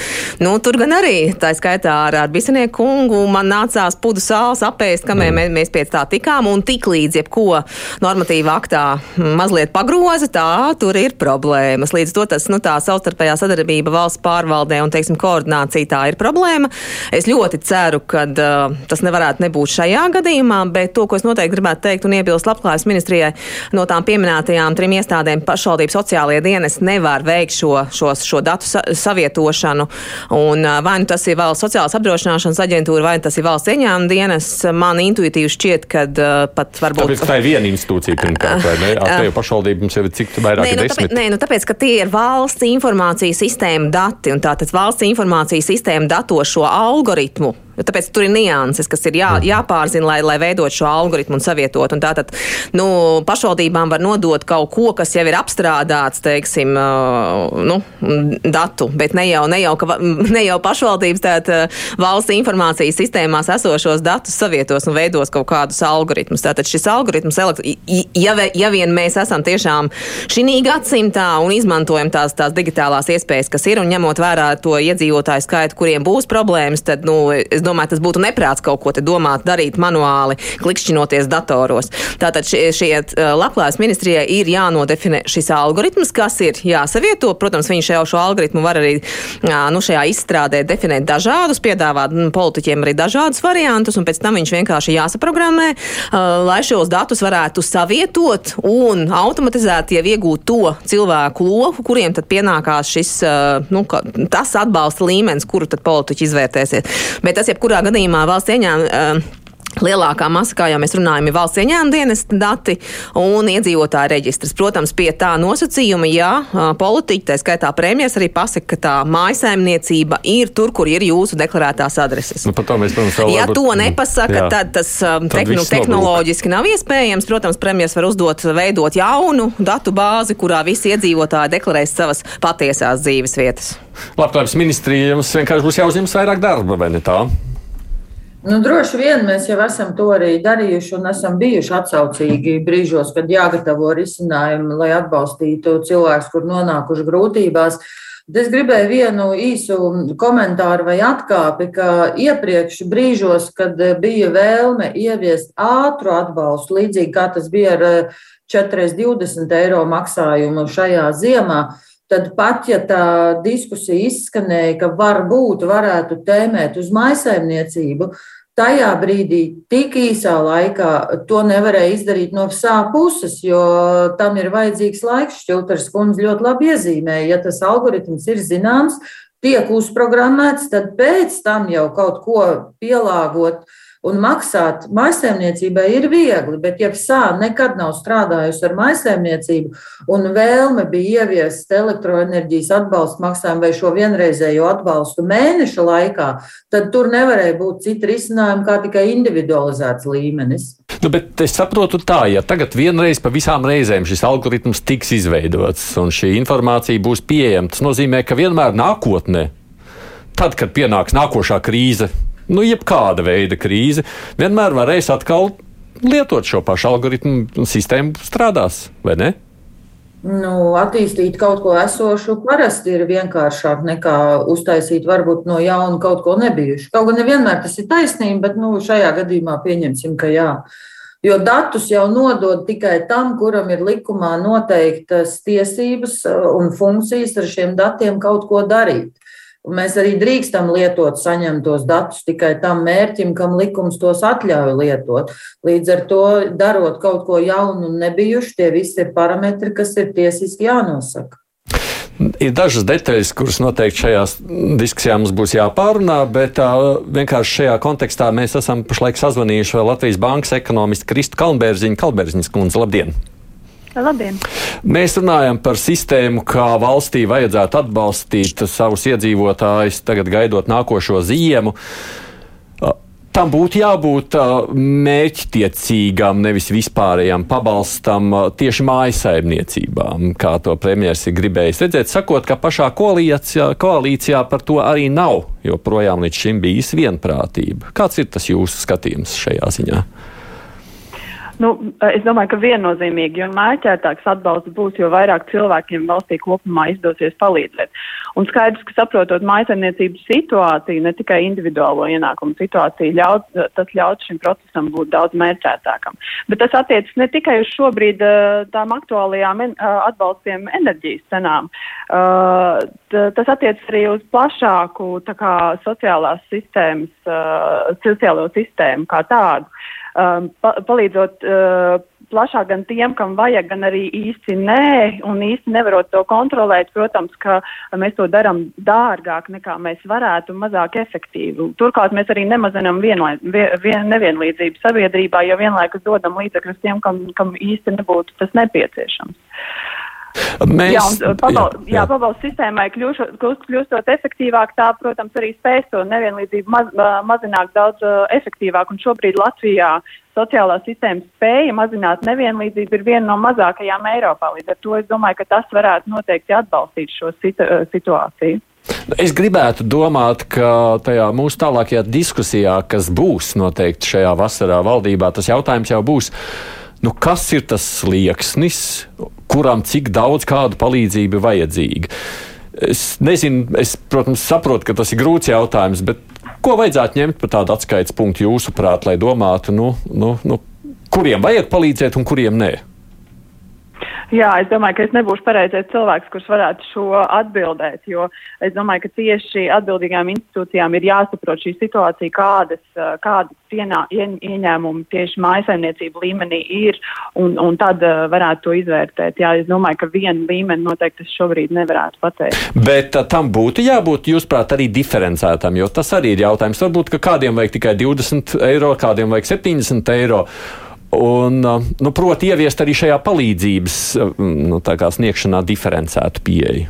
Nu, tur gan arī tā skaitā ar, ar bisenieku kungu man nācās pudu sāls apēst, kamēr mm. mēs pēc tā tikām, un tik līdz jebko normatīva aktā mazliet pagroza, tā tur ir problēmas. Līdz to tas, nu, tā savstarpējā sadarbība valsts pārvaldē un, teiksim, koordinācija tā ir problēma. Es ļoti ceru, ka uh, tas nevarētu nebūt šajā gadījumā, bet to, ko es noteikti gribētu teikt un iebilst labklājības ministrijai, no tām pieminētajām trim iestādēm pašvaldības sociālajie dienas nevar veikt šo, šo, šo datu sa savietošanu. Un, uh, vai nu tas ir valsts sociālās apdrošināšanas apdrošināšanas aģentūra vai tas ir valsts ieņēmuma dienas, man intuitīvi šķiet, ka uh, pat varbūt. Tāpēc tā ir viena institūcija pirmkārt, vai ne? Ar tevi pašvaldību mums jau ir cik vairāk nē, nu, desmit. Tāpēc, nē, nu tāpēc, ka tie ir valsts informācijas sistēma dati, un tātad valsts informācijas sistēma dato šo algoritmu Tāpēc tur ir nianses, kas ir jā, mhm. jāpārzina, lai, lai veidot šo algoritmu un savietot. Un tātad nu, pašvaldībām var nodot kaut ko, kas jau ir apstrādāts, teiksim, nu, datu, bet ne jau, ne jau, ka, ne jau pašvaldības tātad valsts informācijas sistēmās esošos datus savietos un veidos kaut kādus algoritmus. Tātad šis algoritms, ja, ja vien mēs esam tiešām šī gadsimtā un izmantojam tās, tās digitālās iespējas, kas ir, un ņemot vērā to iedzīvotāju skaitu, kuriem būs problēmas, tad, nu, es domāju, tas būtu neprāts kaut ko te domāt, darīt manuāli, klikšķinoties datoros. Tātad šie, šie labklājības ministrijai ir jānodefinē šis algoritms, kas ir jāsavieto. Protams, viņš jau šo algoritmu var arī nu, šajā izstrādē definēt dažādus, piedāvāt nu, politiķiem arī dažādus variantus, un pēc tam viņš vienkārši jāsaprogrammē, lai šos datus varētu savietot un automatizēt jau iegūt to cilvēku loku, kuriem tad pienākās šis, nu, tas atbalsta līmenis, kuru tad politiķi izvērtēsiet. Bet tas jebkurā gadījumā valsts ieņēmuma. Lielākā masa, kā jau mēs runājam, ir valsts ieņēmuma dienesta dati un iedzīvotāja reģistrs. Protams, pie tā nosacījuma, ja politiķi, tā skaitā premjeras, arī pasaka, ka tā mājsaimniecība ir tur, kur ir jūsu deklarētās adreses. Nu, to mēs, protams, ja to nepasaka, jā. tad tas tad tehnu, tehnoloģiski nav iespējams. Protams, premjeras var uzdot veidot jaunu datu bāzi, kurā visi iedzīvotāji deklarēs savas patiesās dzīves vietas. Labklājības ministrijai jums vienkārši būs jāuzņemas vairāk darba, vai ne tā? Nu, droši vien mēs jau esam to arī darījuši un esam bijuši atsaucīgi brīžos, kad jāgatavo risinājumi, lai atbalstītu cilvēkus, kur nonākuši grūtībās. Es gribēju vienu īsu komentāru vai atkāpi, ka iepriekš brīžos, kad bija vēlme ieviest ātru atbalstu, līdzīgi kā tas bija ar 4,20 eiro maksājumu šajā ziemā, tad pat ja tā diskusija izskanēja, ka varbūt varētu tēmēt uz maisaimniecību, tajā brīdī, tik īsā laikā, to nevarēja izdarīt no savā puses, jo tam ir vajadzīgs laiks. Šķilters kundze ļoti labi iezīmēja, ja tas algoritms ir zināms, tiek uzprogrammēts, tad pēc tam jau kaut ko pielāgot Un maksāt maisaimniecībai ir viegli, bet, ja sā nekad nav strādājusi ar maisaimniecību un vēlme bija ieviest elektroenerģijas atbalstu maksājumu vai šo vienreizējo atbalstu mēneša laikā, tad tur nevarēja būt cita risinājuma kā tikai individualizēts līmenis. Nu, bet es saprotu tā, ja tagad vienreiz pa visām reizēm šis algoritms tiks izveidots un šī informācija būs pieejama, tas nozīmē, ka vienmēr nākotnē, tad, kad pienāks nākošā krīze, nu, jebkāda veida krīze, vienmēr varēs atkal lietot šo pašu algoritmu sistēmu, strādās vai ne? Nu, attīstīt kaut ko esošu parasti ir vienkāršāk nekā uztaisīt varbūt no jauna kaut ko nebijušu. Kaut gan nevienmēr tas ir taisnība, bet nu, šajā gadījumā pieņemsim, ka jā. Jo datus jau nodod tikai tam, kuram ir likumā noteiktas tiesības un funkcijas ar šiem datiem kaut ko darīt. Un mēs arī drīkstam lietot saņemtos datus tikai tam mērķim, kam likums tos atļauj lietot. Līdz ar to, darot kaut ko jaunu un nebijušu, tie visi ir parametri, kas ir tiesiski jānosaka. Ir dažas detaļas, kuras noteikti šajās diskusijās mums būs jāpārunā, bet uh, vienkārši šajā kontekstā mēs esam pašlaik sazvanījuši Latvijas Bankas ekonomistu Kristu Kalnbērziņu. Kalnbērziņas kundze, labdien! Labdien! Mēs runājam par sistēmu, kā valstī vajadzētu atbalstīt savus iedzīvotājus, tagad gaidot nākošo ziemu. Tam būtu jābūt mērķtiecīgam, nevis vispārējam pabalstam tieši mājasaimniecībām, kā to premjerministrs ir gribējis redzēt, sakot, ka pašā koalīcijā, koalīcijā par to arī nav, jo projām līdz šim bijis vienprātība. Kāds ir tas jūsu skatījums šajā ziņā? Nu, es domāju, ka viennozīmīgi, jo mērķētāks atbalsts būs, jo vairāk cilvēkiem valstī kopumā izdosies palīdzēt. Un skaidrs, ka saprotot mājasemniecības situāciju, ne tikai individuālo ienākumu situāciju, ļaut, tas ļaut šim procesam būt daudz mērķētākam. Bet tas attiecas ne tikai uz šobrīd tām aktuālajām atbalstiem enerģijas cenām. Tas attiecas arī uz plašāku kā, sociālās sistēmas, sociālo sistēmu kā tādu pa, palīdzot plašāk gan tiem, kam vajag, gan arī īsti nē, un īsti nevarot to kontrolēt, protams, ka mēs to darām dārgāk nekā mēs varētu, mazāk efektīvi. Turklāt mēs arī nemazinām vienlai, vien, nevienlīdzību sabiedrībā, jo vienlaikus dodam līdzekļus tiem, kam, kam īsti nebūtu tas nepieciešams. Mēs, jā, un pabal, jā, jā. pabalstu sistēmai kļūšot, kļūstot efektīvāk, tā, protams, arī spēs to nevienlīdzību maz, mazināt daudz uh, efektīvāk. Un šobrīd Latvijā sociālā sistēma spēja mazināt nevienlīdzību ir viena no mazākajām Eiropā. Līdz ar to es domāju, ka tas varētu noteikti atbalstīt šo situ, situāciju. Es gribētu domāt, ka tajā mūsu tālākajā diskusijā, kas būs noteikti šajā vasarā valdībā, tas jautājums jau būs nu, kas ir tas slieksnis, kuram cik daudz kādu palīdzību vajadzīga. Es nezinu, es, protams, saprotu, ka tas ir grūts jautājums, bet ko vajadzētu ņemt par tādu atskaites punktu jūsuprāt, lai domātu, nu, nu, nu, kuriem vajag palīdzēt un kuriem nē? Jā, es domāju, ka es nebūšu pareizais cilvēks, kurš varētu šo atbildēt, jo es domāju, ka tieši atbildīgām institūcijām ir jāsaprot šī situācija, kādas, kādas ienā, ien, ieņēmumi tieši mājasaimniecību līmenī ir, un, un tad varētu to izvērtēt. Jā, es domāju, ka vienu līmeni noteikti es šobrīd nevarētu pateikt. Bet tam būtu jābūt, jūsuprāt, arī diferencētam, jo tas arī ir jautājums. Varbūt, ka kādiem vajag tikai 20 eiro, kādiem vajag 70 eiro. Un, nu, proti, ieviest arī šajā palīdzības nu, sniegšanā diferencētu pieeju.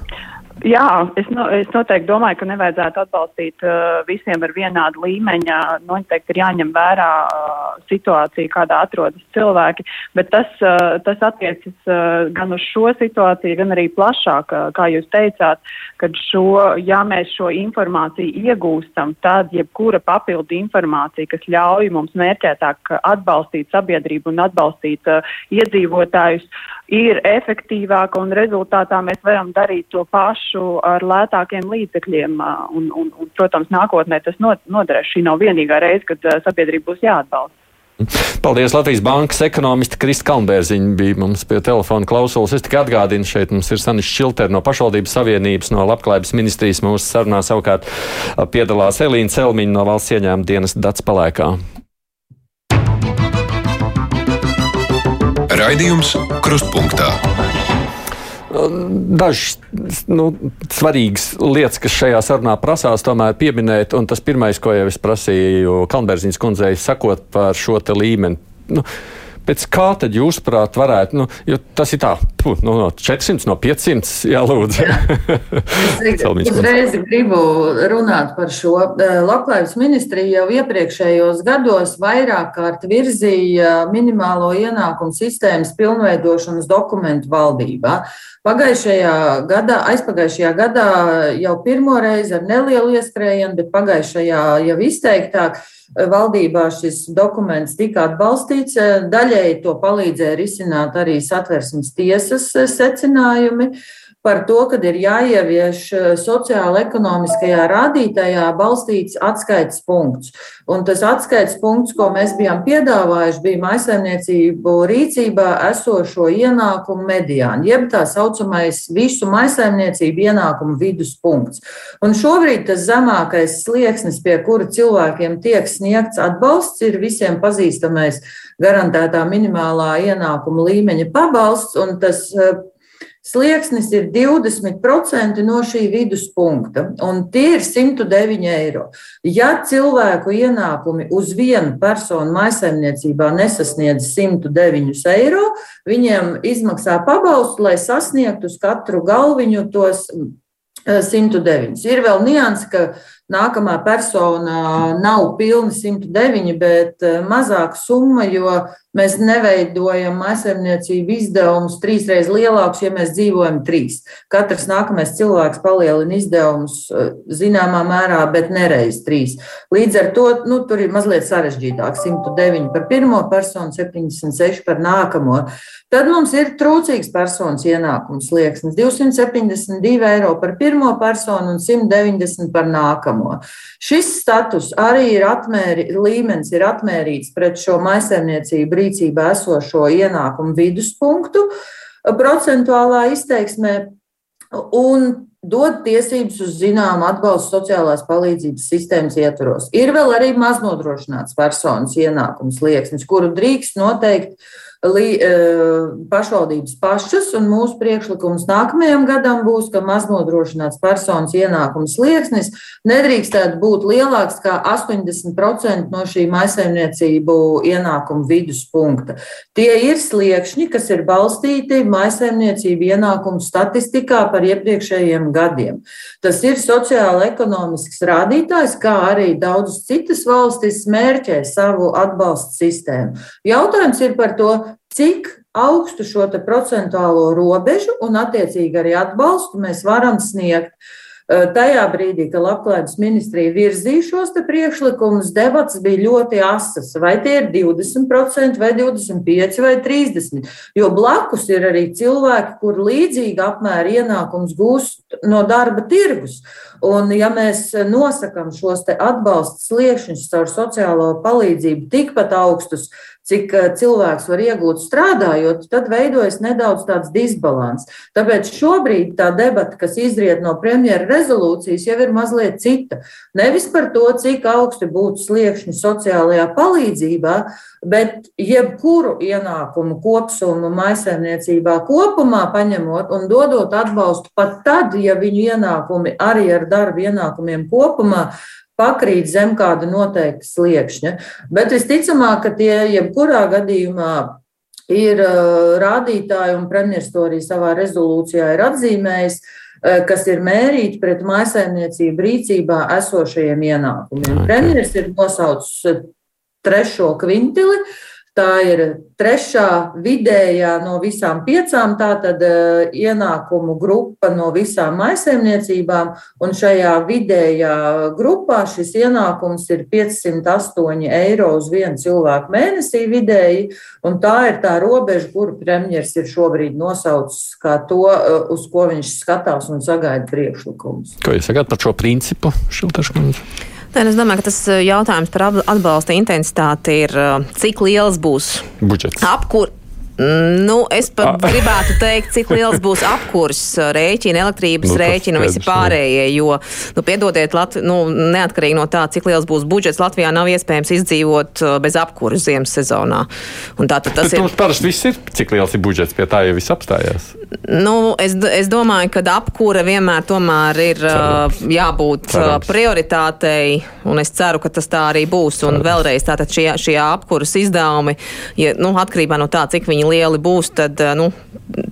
Jā, es, no, es noteikti domāju, ka nevajadzētu atbalstīt uh, visiem ar vienādu līmeņa. Noteikti ir jāņem vērā uh, situācija, kādā atrodas cilvēki, bet tas, uh, tas attiecas uh, gan uz šo situāciju, gan arī plašāk, uh, kā jūs teicāt, kad šo, ja mēs šo informāciju iegūstam, tad jebkura papildu informācija, kas ļauj mums mērķētāk atbalstīt sabiedrību un atbalstīt uh, iedzīvotājus, ir efektīvāka un rezultātā mēs varam darīt to pašu ar lētākiem līdzekļiem. Un, un, un, protams, nākotnē tas noderēs. Šī nav vienīgā reize, kad sabiedrība būs jāatbalsta. Paldies! Latvijas Bankas ekonomiste Krista Kalnbērziņa bija mums pie telefona klausulas. Es tikai atgādinu, šeit mums ir Sanis Šilter no pašvaldības savienības, no Labklājības ministrijas. Mūsu sarunā savukārt piedalās Elīna Celmiņa no valsts ieņēmuma dienas Dats Palēkā. Raidījums Krustpunktā. Dažas nu, svarīgas lietas, kas šajā sarunā prasās, tomēr pieminēt, un tas pirmais, ko jau es prasīju Kalnbērziņas kundzei, sakot par šo līmeni. Nu, Pēc kā tad jūs, prāt, varētu, nu, jo tas ir tā, pu, nu, no 400, no 500, jā, lūdzu. Jā. Uzreiz gribu runāt par šo. Eh, Labklājības ministrija jau iepriekšējos gados vairāk kārt virzīja minimālo ienākumu sistēmas pilnveidošanas dokumentu valdībā. Pagājušajā gadā, aizpagājušajā gadā jau pirmo reizi ar nelielu ieskrējienu, bet pagājušajā jau izteiktāk valdībā šis dokuments tika atbalstīts. Daļēji to palīdzēja risināt arī satversmes tiesas secinājumi par to, ka ir jāievieš sociāla-ekonomiskajā rādītājā balstīts atskaites punkts. Un tas atskaites punkts, ko mēs bijām piedāvājuši, bija maisaimniecību rīcībā esošo ienākumu mediāni, jeb tā saucamais visu maisaimniecību ienākumu viduspunkts. Un šobrīd tas zemākais slieksnis, pie kura cilvēkiem tiek sniegts atbalsts, ir visiem pazīstamais garantētā minimālā ienākuma līmeņa pabalsts, tas Slieksnis ir 20% no šī viduspunkta, un tie ir 109 eiro. Ja cilvēku ienākumi uz vienu personu maisaimniecībā nesasniedz 109 eiro, viņiem izmaksā pabalstu, lai sasniegtu uz katru galviņu tos 109. Ir vēl nianses, ka nākamā persona nav pilni 109, bet mazāka summa, jo Mēs neveidojam maisaimniecību izdevumus trīsreiz lielākus, ja mēs dzīvojam trīs. Katrs nākamais cilvēks palielina izdevumus eh, zināmā mērā, bet nereiz trīs. Līdz ar to nu, tur ir mazliet sarežģītāk. 109 par pirmo personu, 76 par nākamo. Tad mums ir trūcīgs personas ienākums slieksnis - 272 eiro par pirmo personu un 190 par nākamo. Šis status arī ir atmēri, līmenis ir atmērīts pret šo maisaimniecību rīcībā esošo ienākumu viduspunktu procentuālā izteiksmē un dod tiesības uz zināmu atbalstu sociālās palīdzības sistēmas ietvaros. Ir vēl arī maznodrošināts personas ienākums liekas, kuru drīkst noteikt e, pašvaldības pašas, un mūsu priekšlikums nākamajam gadam būs, ka maznodrošināts personas ienākums slieksnis nedrīkstētu būt lielāks kā 80% no šī maisaimniecību ienākumu viduspunkta. Tie ir sliekšņi, kas ir balstīti maisaimniecību ienākumu statistikā par iepriekšējiem gadiem. Tas ir sociāla-ekonomisks rādītājs, kā arī daudzas citas valstis mērķē savu atbalstu sistēmu. Jautājums ir par to, cik augstu šo procentuālo robežu un, attiecīgi, arī atbalstu mēs varam sniegt. Tajā brīdī, kad Labklājības ministrija virzīja šos priekšlikumus, debats bija ļoti asas. Vai tie ir 20%, vai 25%, vai 30%. Jo blakus ir arī cilvēki, kur līdzīgi apmēra ienākums gūst no darba tirgus. Un, ja mēs nosakām šos atbalsta sliekšņus caur sociālo palīdzību tikpat augstus, cik eh, cilvēks var iegūt strādājot, tad veidojas nedaudz tāds disbalans. Tāpēc šobrīd tā debata, kas izriet no premjera rezolūcijas, jau ir mazliet cita. Nevis par to, cik augsti būtu sliekšņi sociālajā palīdzībā, bet jebkuru ienākumu kopsumu maisaimniecībā kopumā paņemot un dodot atbalstu pat tad, ja viņu ienākumi arī ar darba ienākumiem kopumā pakrīt zem kāda noteikta sliekšņa. Bet visticamāk, ka tie jebkurā gadījumā ir uh, rādītāji, un premjerministrs to arī savā rezolūcijā ir atzīmējis, uh, kas ir mērīti pret maisaimniecību rīcībā esošajiem ienākumiem. Premjerministrs ir nosaucis trešo kvintili, Tā ir trešā vidējā no visām piecām, tātad uh, ienākumu grupa no visām maisaimniecībām, un šajā vidējā grupā šis ienākums ir 508 eiro uz vienu cilvēku mēnesī vidēji, un tā ir tā robeža, kuru premjers ir šobrīd nosaucis kā to, uh, uz ko viņš skatās un sagaida priekšlikumus. Ko jūs sakāt par šo principu, Šiltaškundze? Nē, es domāju, ka tas eh, jautājums par atbalsta intensitāti ir, eh, cik liels būs budžets. Apkur Nu, es pat gribētu teikt, cik liels būs apkurs uh, rēķina, elektrības nu, rēķina visi pārējie. Jo, nu, piedodiet, Latvi, nu, neatkarīgi no tā, cik liels būs budžets, Latvijā nav iespējams izdzīvot uh, bez apkuras ziemas sezonā. Un tā, tas Bet ir. Mums parasti viss ir, cik liels ir budžets, pie tā jau viss apstājās. Nu, es, es domāju, ka apkūra vienmēr tomēr ir Cerams. Uh, jābūt Cerams. prioritātei, un es ceru, ka tas tā arī būs. Un Cerams. vēlreiz tātad šie, šie apkuras izdevumi, ja, nu, atkarībā no tā, cik viņi lieli būs, tad eh, nu,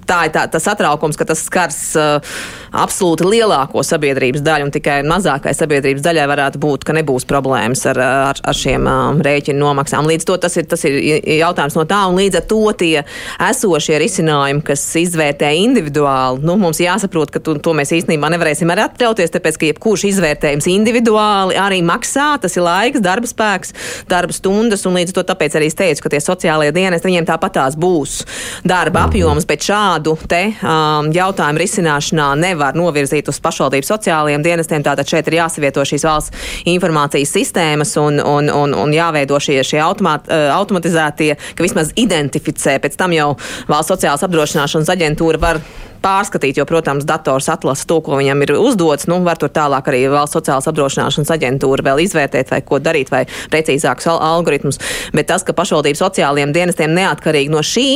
tā ir tā, tas satraukums, ka tas skars uh, absolūti lielāko sabiedrības daļu, un tikai mazākai sabiedrības daļai varētu būt, ka nebūs problēmas ar, ar, ar šiem uh, rēķinu nomaksām. Līdz to tas ir, tas ir jautājums no tā, un līdz ar to tie esošie risinājumi, kas izvērtē individuāli, nu, mums jāsaprot, ka tu, to mēs īstenībā nevarēsim arī atļauties, tāpēc, ka jebkurš izvērtējums individuāli arī maksā, tas ir laiks, darba spēks, darba stundas, un līdz to tāpēc arī es teicu, ka tie sociālajie dienesti viņiem tāpatās būs darba mhm. apjoms, bet šādu te um, jautājumu risināšanā nevar novirzīt uz pašvaldību sociālajiem dienestiem. Tātad šeit ir jāsavieto šīs valsts informācijas sistēmas un, un, un, un jāveido šie, šie automat, uh, automatizētie, ka vismaz identificē. Pēc tam jau valsts sociālās apdrošināšanas aģentūra var pārskatīt, jo, protams, dators atlasa to, ko viņam ir uzdots. Nu, var tur tālāk arī valsts sociālās apdrošināšanas aģentūra vēl izvērtēt, vai ko darīt, vai precīzākus algoritmus. Bet tas, ka pašvaldību sociālajiem dienestiem neatkarīgi no šī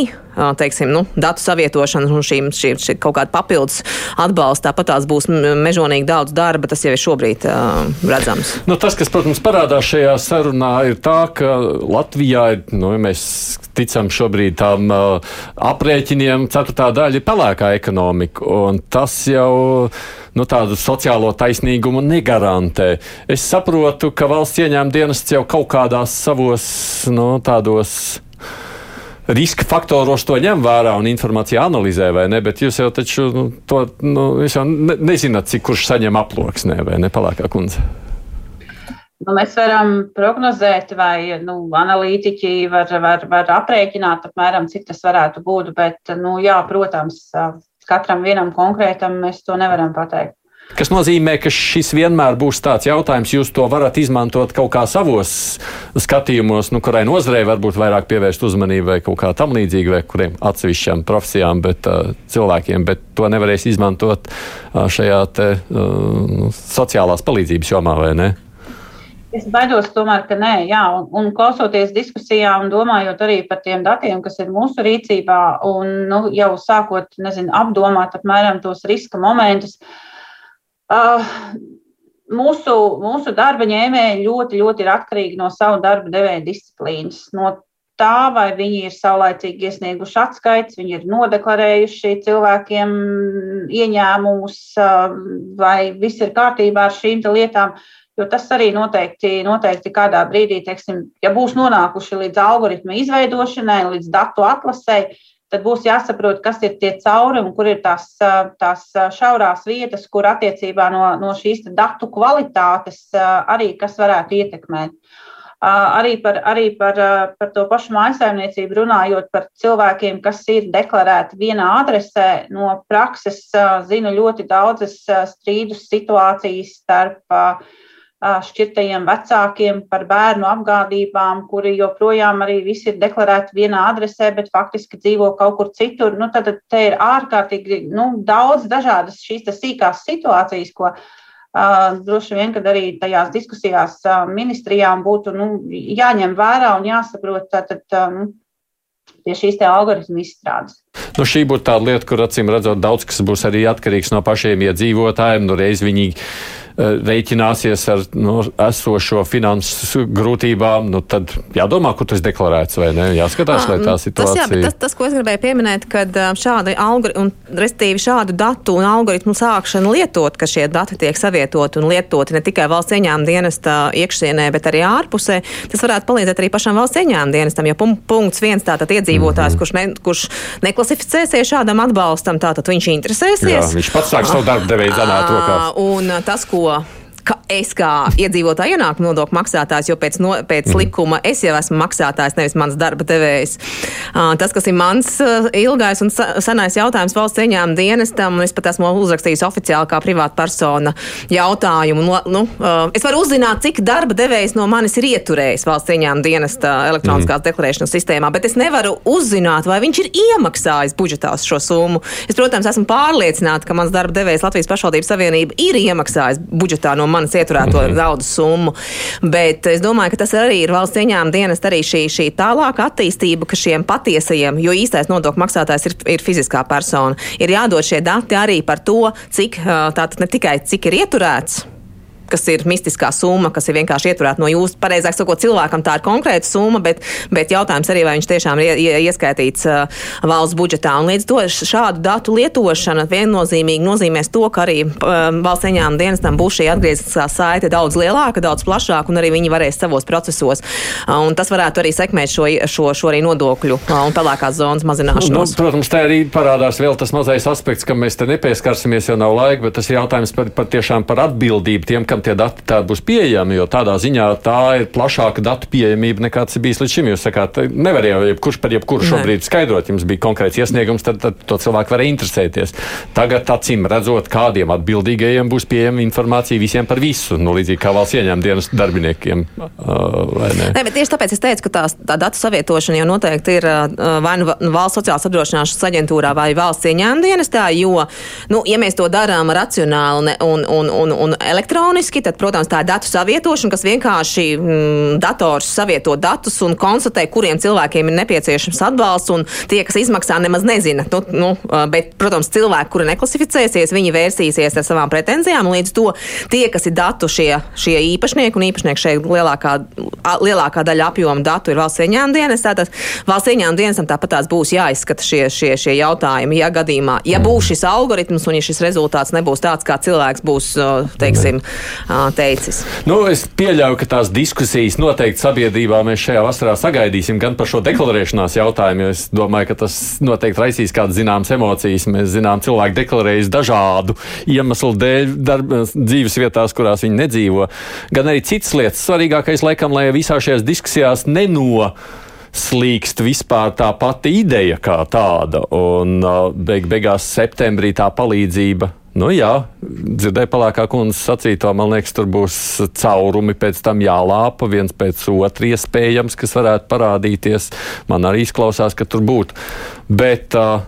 teiksim, nu, datu savietošanas un šīm, šīm, šī kaut kāda papildus atbalsta, tāpat tās būs mežonīgi daudz darba, tas jau ir šobrīd uh, redzams. Nu, tas, kas, protams, parādās šajā sarunā, ir tā, ka Latvijā ir, nu, ja mēs ticam šobrīd tam uh, aprēķiniem, ceturtā daļa ir pelēkā ekonomika, un tas jau nu, tādu sociālo taisnīgumu negarantē. Es saprotu, ka valsts ieņēmuma dienests jau kaut kādās savos nu, tādos riska faktoros to ņem vērā un informāciju analizē, vai ne? Bet jūs jau taču nu, to nu, jau ne, nezināt, cik kurš saņem aploksnē, vai ne, palākā kundze. Nu, mēs varam prognozēt, vai nu, analītiķi var, var, var aprēķināt, apmēram, cik tas varētu būt. Bet, nu, jā, protams, katram vienam konkrētam mēs to nevaram pateikt. Kas nozīmē, ka šis vienmēr būs tāds jautājums, jūs to varat izmantot kaut kā savos skatījumos, nu, kurai nozarei varbūt vairāk pievērst uzmanību vai kaut kā tam līdzīgi, vai kuriem atsevišķām profesijām, bet uh, cilvēkiem, bet to nevarēs izmantot uh, šajā te, uh, sociālās palīdzības jomā, vai ne? Es baidos, tomēr, ka nē, jā, un, un klausoties diskusijā un domājot arī par tiem datiem, kas ir mūsu rīcībā, un nu, jau sākot, nezinu, apdomāt apmēram tos riska momentus, uh, Uh, mūsu, mūsu darba ņēmēji ļoti, ļoti ir atkarīgi no savu darba devēja disciplīnas. No tā, vai viņi ir saulēcīgi iesnieguši atskaits, viņi ir nodeklarējuši cilvēkiem ieņēmumus, uh, vai viss ir kārtībā ar šīm lietām. Jo tas arī noteikti, noteikti kādā brīdī, teiksim, ja būs nonākuši līdz algoritmu izveidošanai, līdz datu atlasēji, tad būs jāsaprot, kas ir tie caurumi, kur ir tās, tās šaurās vietas, kur attiecībā no, no šīs datu kvalitātes arī kas varētu ietekmēt. Arī par, arī par, par to pašu mājsaimniecību runājot par cilvēkiem, kas ir deklarēti vienā adresē, no prakses zinu ļoti daudzas strīdus situācijas starp uh, šķirtajiem vecākiem par bērnu apgādībām, kuri joprojām arī visi ir deklarēti vienā adresē, bet faktiski dzīvo kaut kur citur. Nu, tad te ir ārkārtīgi nu, daudz dažādas šīs sīkās situācijas, ko uh, droši vien, kad arī tajās diskusijās uh, ministrijām būtu nu, jāņem vērā un jāsaprot. Tātad, nu, pie šīs algoritmu izstrādes. Nu, šī būtu tāda lieta, kur acīm redzot, daudz kas būs arī atkarīgs no pašiem iedzīvotājiem. Nu, reiz viņi rēķināsies ar no, esošo finansu grūtībām, nu, tad jādomā, kur tas deklarēts vai ne. Jāskatās, lai tā situācija. Tas, jā, tas, tas, ko es gribēju pieminēt, kad šādi algoritmi, un restīvi šādu datu un algoritmu sākšanu lietot, ka šie dati tiek savietoti un lietoti ne tikai valsts ieņēmuma dienesta iekšienē, bet arī ārpusē, tas varētu palīdzēt arī pašam valsts ieņēmuma dienestam, jo punkts viens tātad iedzīvotājs, mm -hmm. kurš, ne, kurš neklasificēsies šādam atbalstam, tātad viņš interesēsies. Jā, viņš pats sāk savu darbu devēju zanāt rokās. Un tas, ko ka es kā iedzīvotāja ienākuma nodokļu maksātājs, jo pēc, no, pēc mm. likuma es jau esmu maksātājs, nevis mans darba devējs. Tas, kas ir mans ilgais un senais jautājums valsts ieņēmuma dienestam, un es pat esmu uzrakstījis oficiāli kā privāta persona jautājumu. Nu, es varu uzzināt, cik darba devējs no manis ir ieturējis valsts ieņēmuma dienesta elektroniskās mm. deklarēšanas sistēmā, bet es nevaru uzzināt, vai viņš ir iemaksājis budžetā šo summu. Es, protams, esmu pārliecināta, ka mans darba devējs Latvijas pašvaldības savienība ir iemaksājis budžetā no manas ieturēto mm -hmm. naudas summu. Bet es domāju, ka tas arī ir valsts ieņēmuma dienas arī šī, šī tālāka attīstība, ka šiem patiesajiem, jo īstais nodokļu maksātājs ir, ir fiziskā persona, ir jādod šie dati arī par to, cik tātad ne tikai cik ir ieturēts kas ir mistiskā summa, kas ir vienkārši ieturēta no jūsu, pareizāk sakot, cilvēkam tā ir konkrēta summa, bet, bet jautājums arī, vai viņš tiešām ir ieskaitīts uh, valsts budžetā. Un līdz to šādu datu lietošana viennozīmīgi nozīmēs to, ka arī uh, valsts ieņēmuma dienestam būs šī atgriezniskā saite daudz lielāka, daudz plašāka, un arī viņi varēs savos procesos. Uh, un tas varētu arī sekmēt šo, šo, šo arī nodokļu uh, un pelēkās zonas mazināšanos. Nu, protams, tā arī parādās vēl tas mazais aspekts, ka mēs te nepieskarsimies, jo nav laika, bet tas ir jautājums par, par tiešām par atbildību tiem, kam kam tie dati tādi būs pieejami, jo tādā ziņā tā ir plašāka datu pieejamība nekā tas bijis līdz šim. Jūs sakāt, nevar jau jebkurš par jebkuru šobrīd skaidrot, jums bija konkrēts iesniegums, tad, tad to cilvēku varēja interesēties. Tagad, acīm redzot, kādiem atbildīgajiem būs pieejama informācija visiem par visu, nu, līdzīgi kā valsts ieņēmuma dienas darbiniekiem. Uh, ne? Ne, tieši tāpēc es teicu, ka tā, tā datu savietošana jau noteikti ir uh, vai nu valsts sociālās apdrošināšanas aģentūrā vai valsts ieņēmuma dienestā, jo, nu, ja mēs to darām racionāli un, un, un, un elektroniski, tehniski, tad, protams, tā ir datu savietošana, kas vienkārši mm, dators savieto datus un konstatē, kuriem cilvēkiem ir nepieciešams atbalsts, un tie, kas izmaksā, nemaz nezina. Nu, nu, bet, protams, cilvēki, kuri neklasificēsies, viņi vērsīsies ar savām pretenzijām, un līdz to tie, kas ir datu šie, šie īpašnieki, un īpašnieki šeit lielākā, lielākā daļa apjoma datu ir valsts ieņēmuma dienas, tātad valsts ieņēmuma dienestam tāpat tās būs jāizskata šie, šie, šie jautājumi, ja gadījumā, ja būs šis algoritms un ja šis rezultāts nebūs tāds, kā cilvēks būs, teiksim, teicis. Nu, es pieļauju, ka tās diskusijas noteikti sabiedrībā mēs šajā vasarā sagaidīsim gan par šo deklarēšanās jautājumu, jo es domāju, ka tas noteikti raisīs kādas zināmas emocijas. Mēs zinām, cilvēki deklarējas dažādu iemeslu dēļ darba, dzīves vietās, kurās viņi nedzīvo. Gan arī citas lietas. Svarīgākais, laikam, lai visā šajās diskusijās neno slīkst vispār tā pati ideja kā tāda. Un beig beigās septembrī tā palīdzība Nu, jā, dzirdēju palākā kundzes sacīto, man liekas, tur būs caurumi pēc tam jālāpa viens pēc otra iespējams, kas varētu parādīties. Man arī izklausās, ka tur būtu. Bet uh,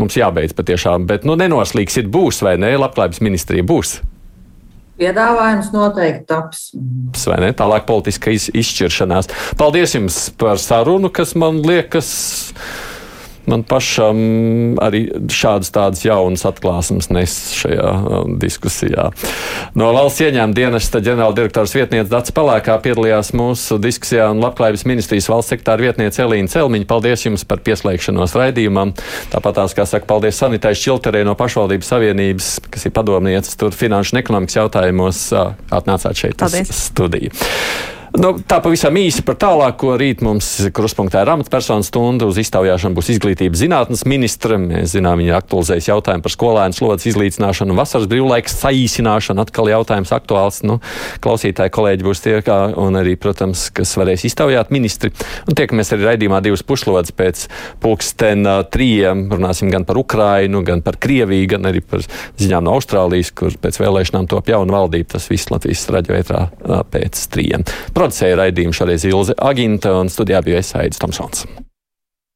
mums jābeidz patiešām. Bet, nu, nenoslīgsit būs vai nē, labklājības ministrija būs. Piedāvājums noteikti taps. Vai ne? Tālāk politiska iz, izšķiršanās. Paldies jums par sarunu, kas man liekas man pašam arī šādas tādas jaunas atklāsmes nes šajā um, diskusijā. No valsts ieņēmuma dienesta ģenerāldirektors vietniece Dats Palēkā piedalījās mūsu diskusijā un labklājības ministrijas valsts sektāra vietniece Elīna Celmiņa. Paldies jums par pieslēgšanos raidījumam. Tāpat tās, kā saka, paldies Sanitai Šilterē no pašvaldības savienības, kas ir padomnieces tur finanšu un ekonomikas jautājumos, atnācāt šeit paldies. uz studiju. Nu, tā pavisam īsi par tālāko. Rīt mums kruspunktā ir amatpersonu stunda. Uz iztaujāšanu būs izglītības zinātnes ministra. Mēs zinām, viņa aktualizēs jautājumu par skolēnu slodzes izlīdzināšanu, vasaras brīvlaika saīsināšanu. Atkal jautājums aktuāls. Nu, klausītāji kolēģi būs tie, kā, un arī, protams, kas varēs iztaujāt ministri. Un tiekamies arī raidījumā divas pušlodes pēc pulksten trījiem. Runāsim gan par Ukrainu, gan par Krieviju, gan arī par ziņām no Austrālijas, kur pēc vēlēšanām top jauna valdība. Tas viss Latvijas uh, pēc trījiem. Producēja raidījumu šoreiz Ilze Aginta un studijā bija Esaidis Tomsons.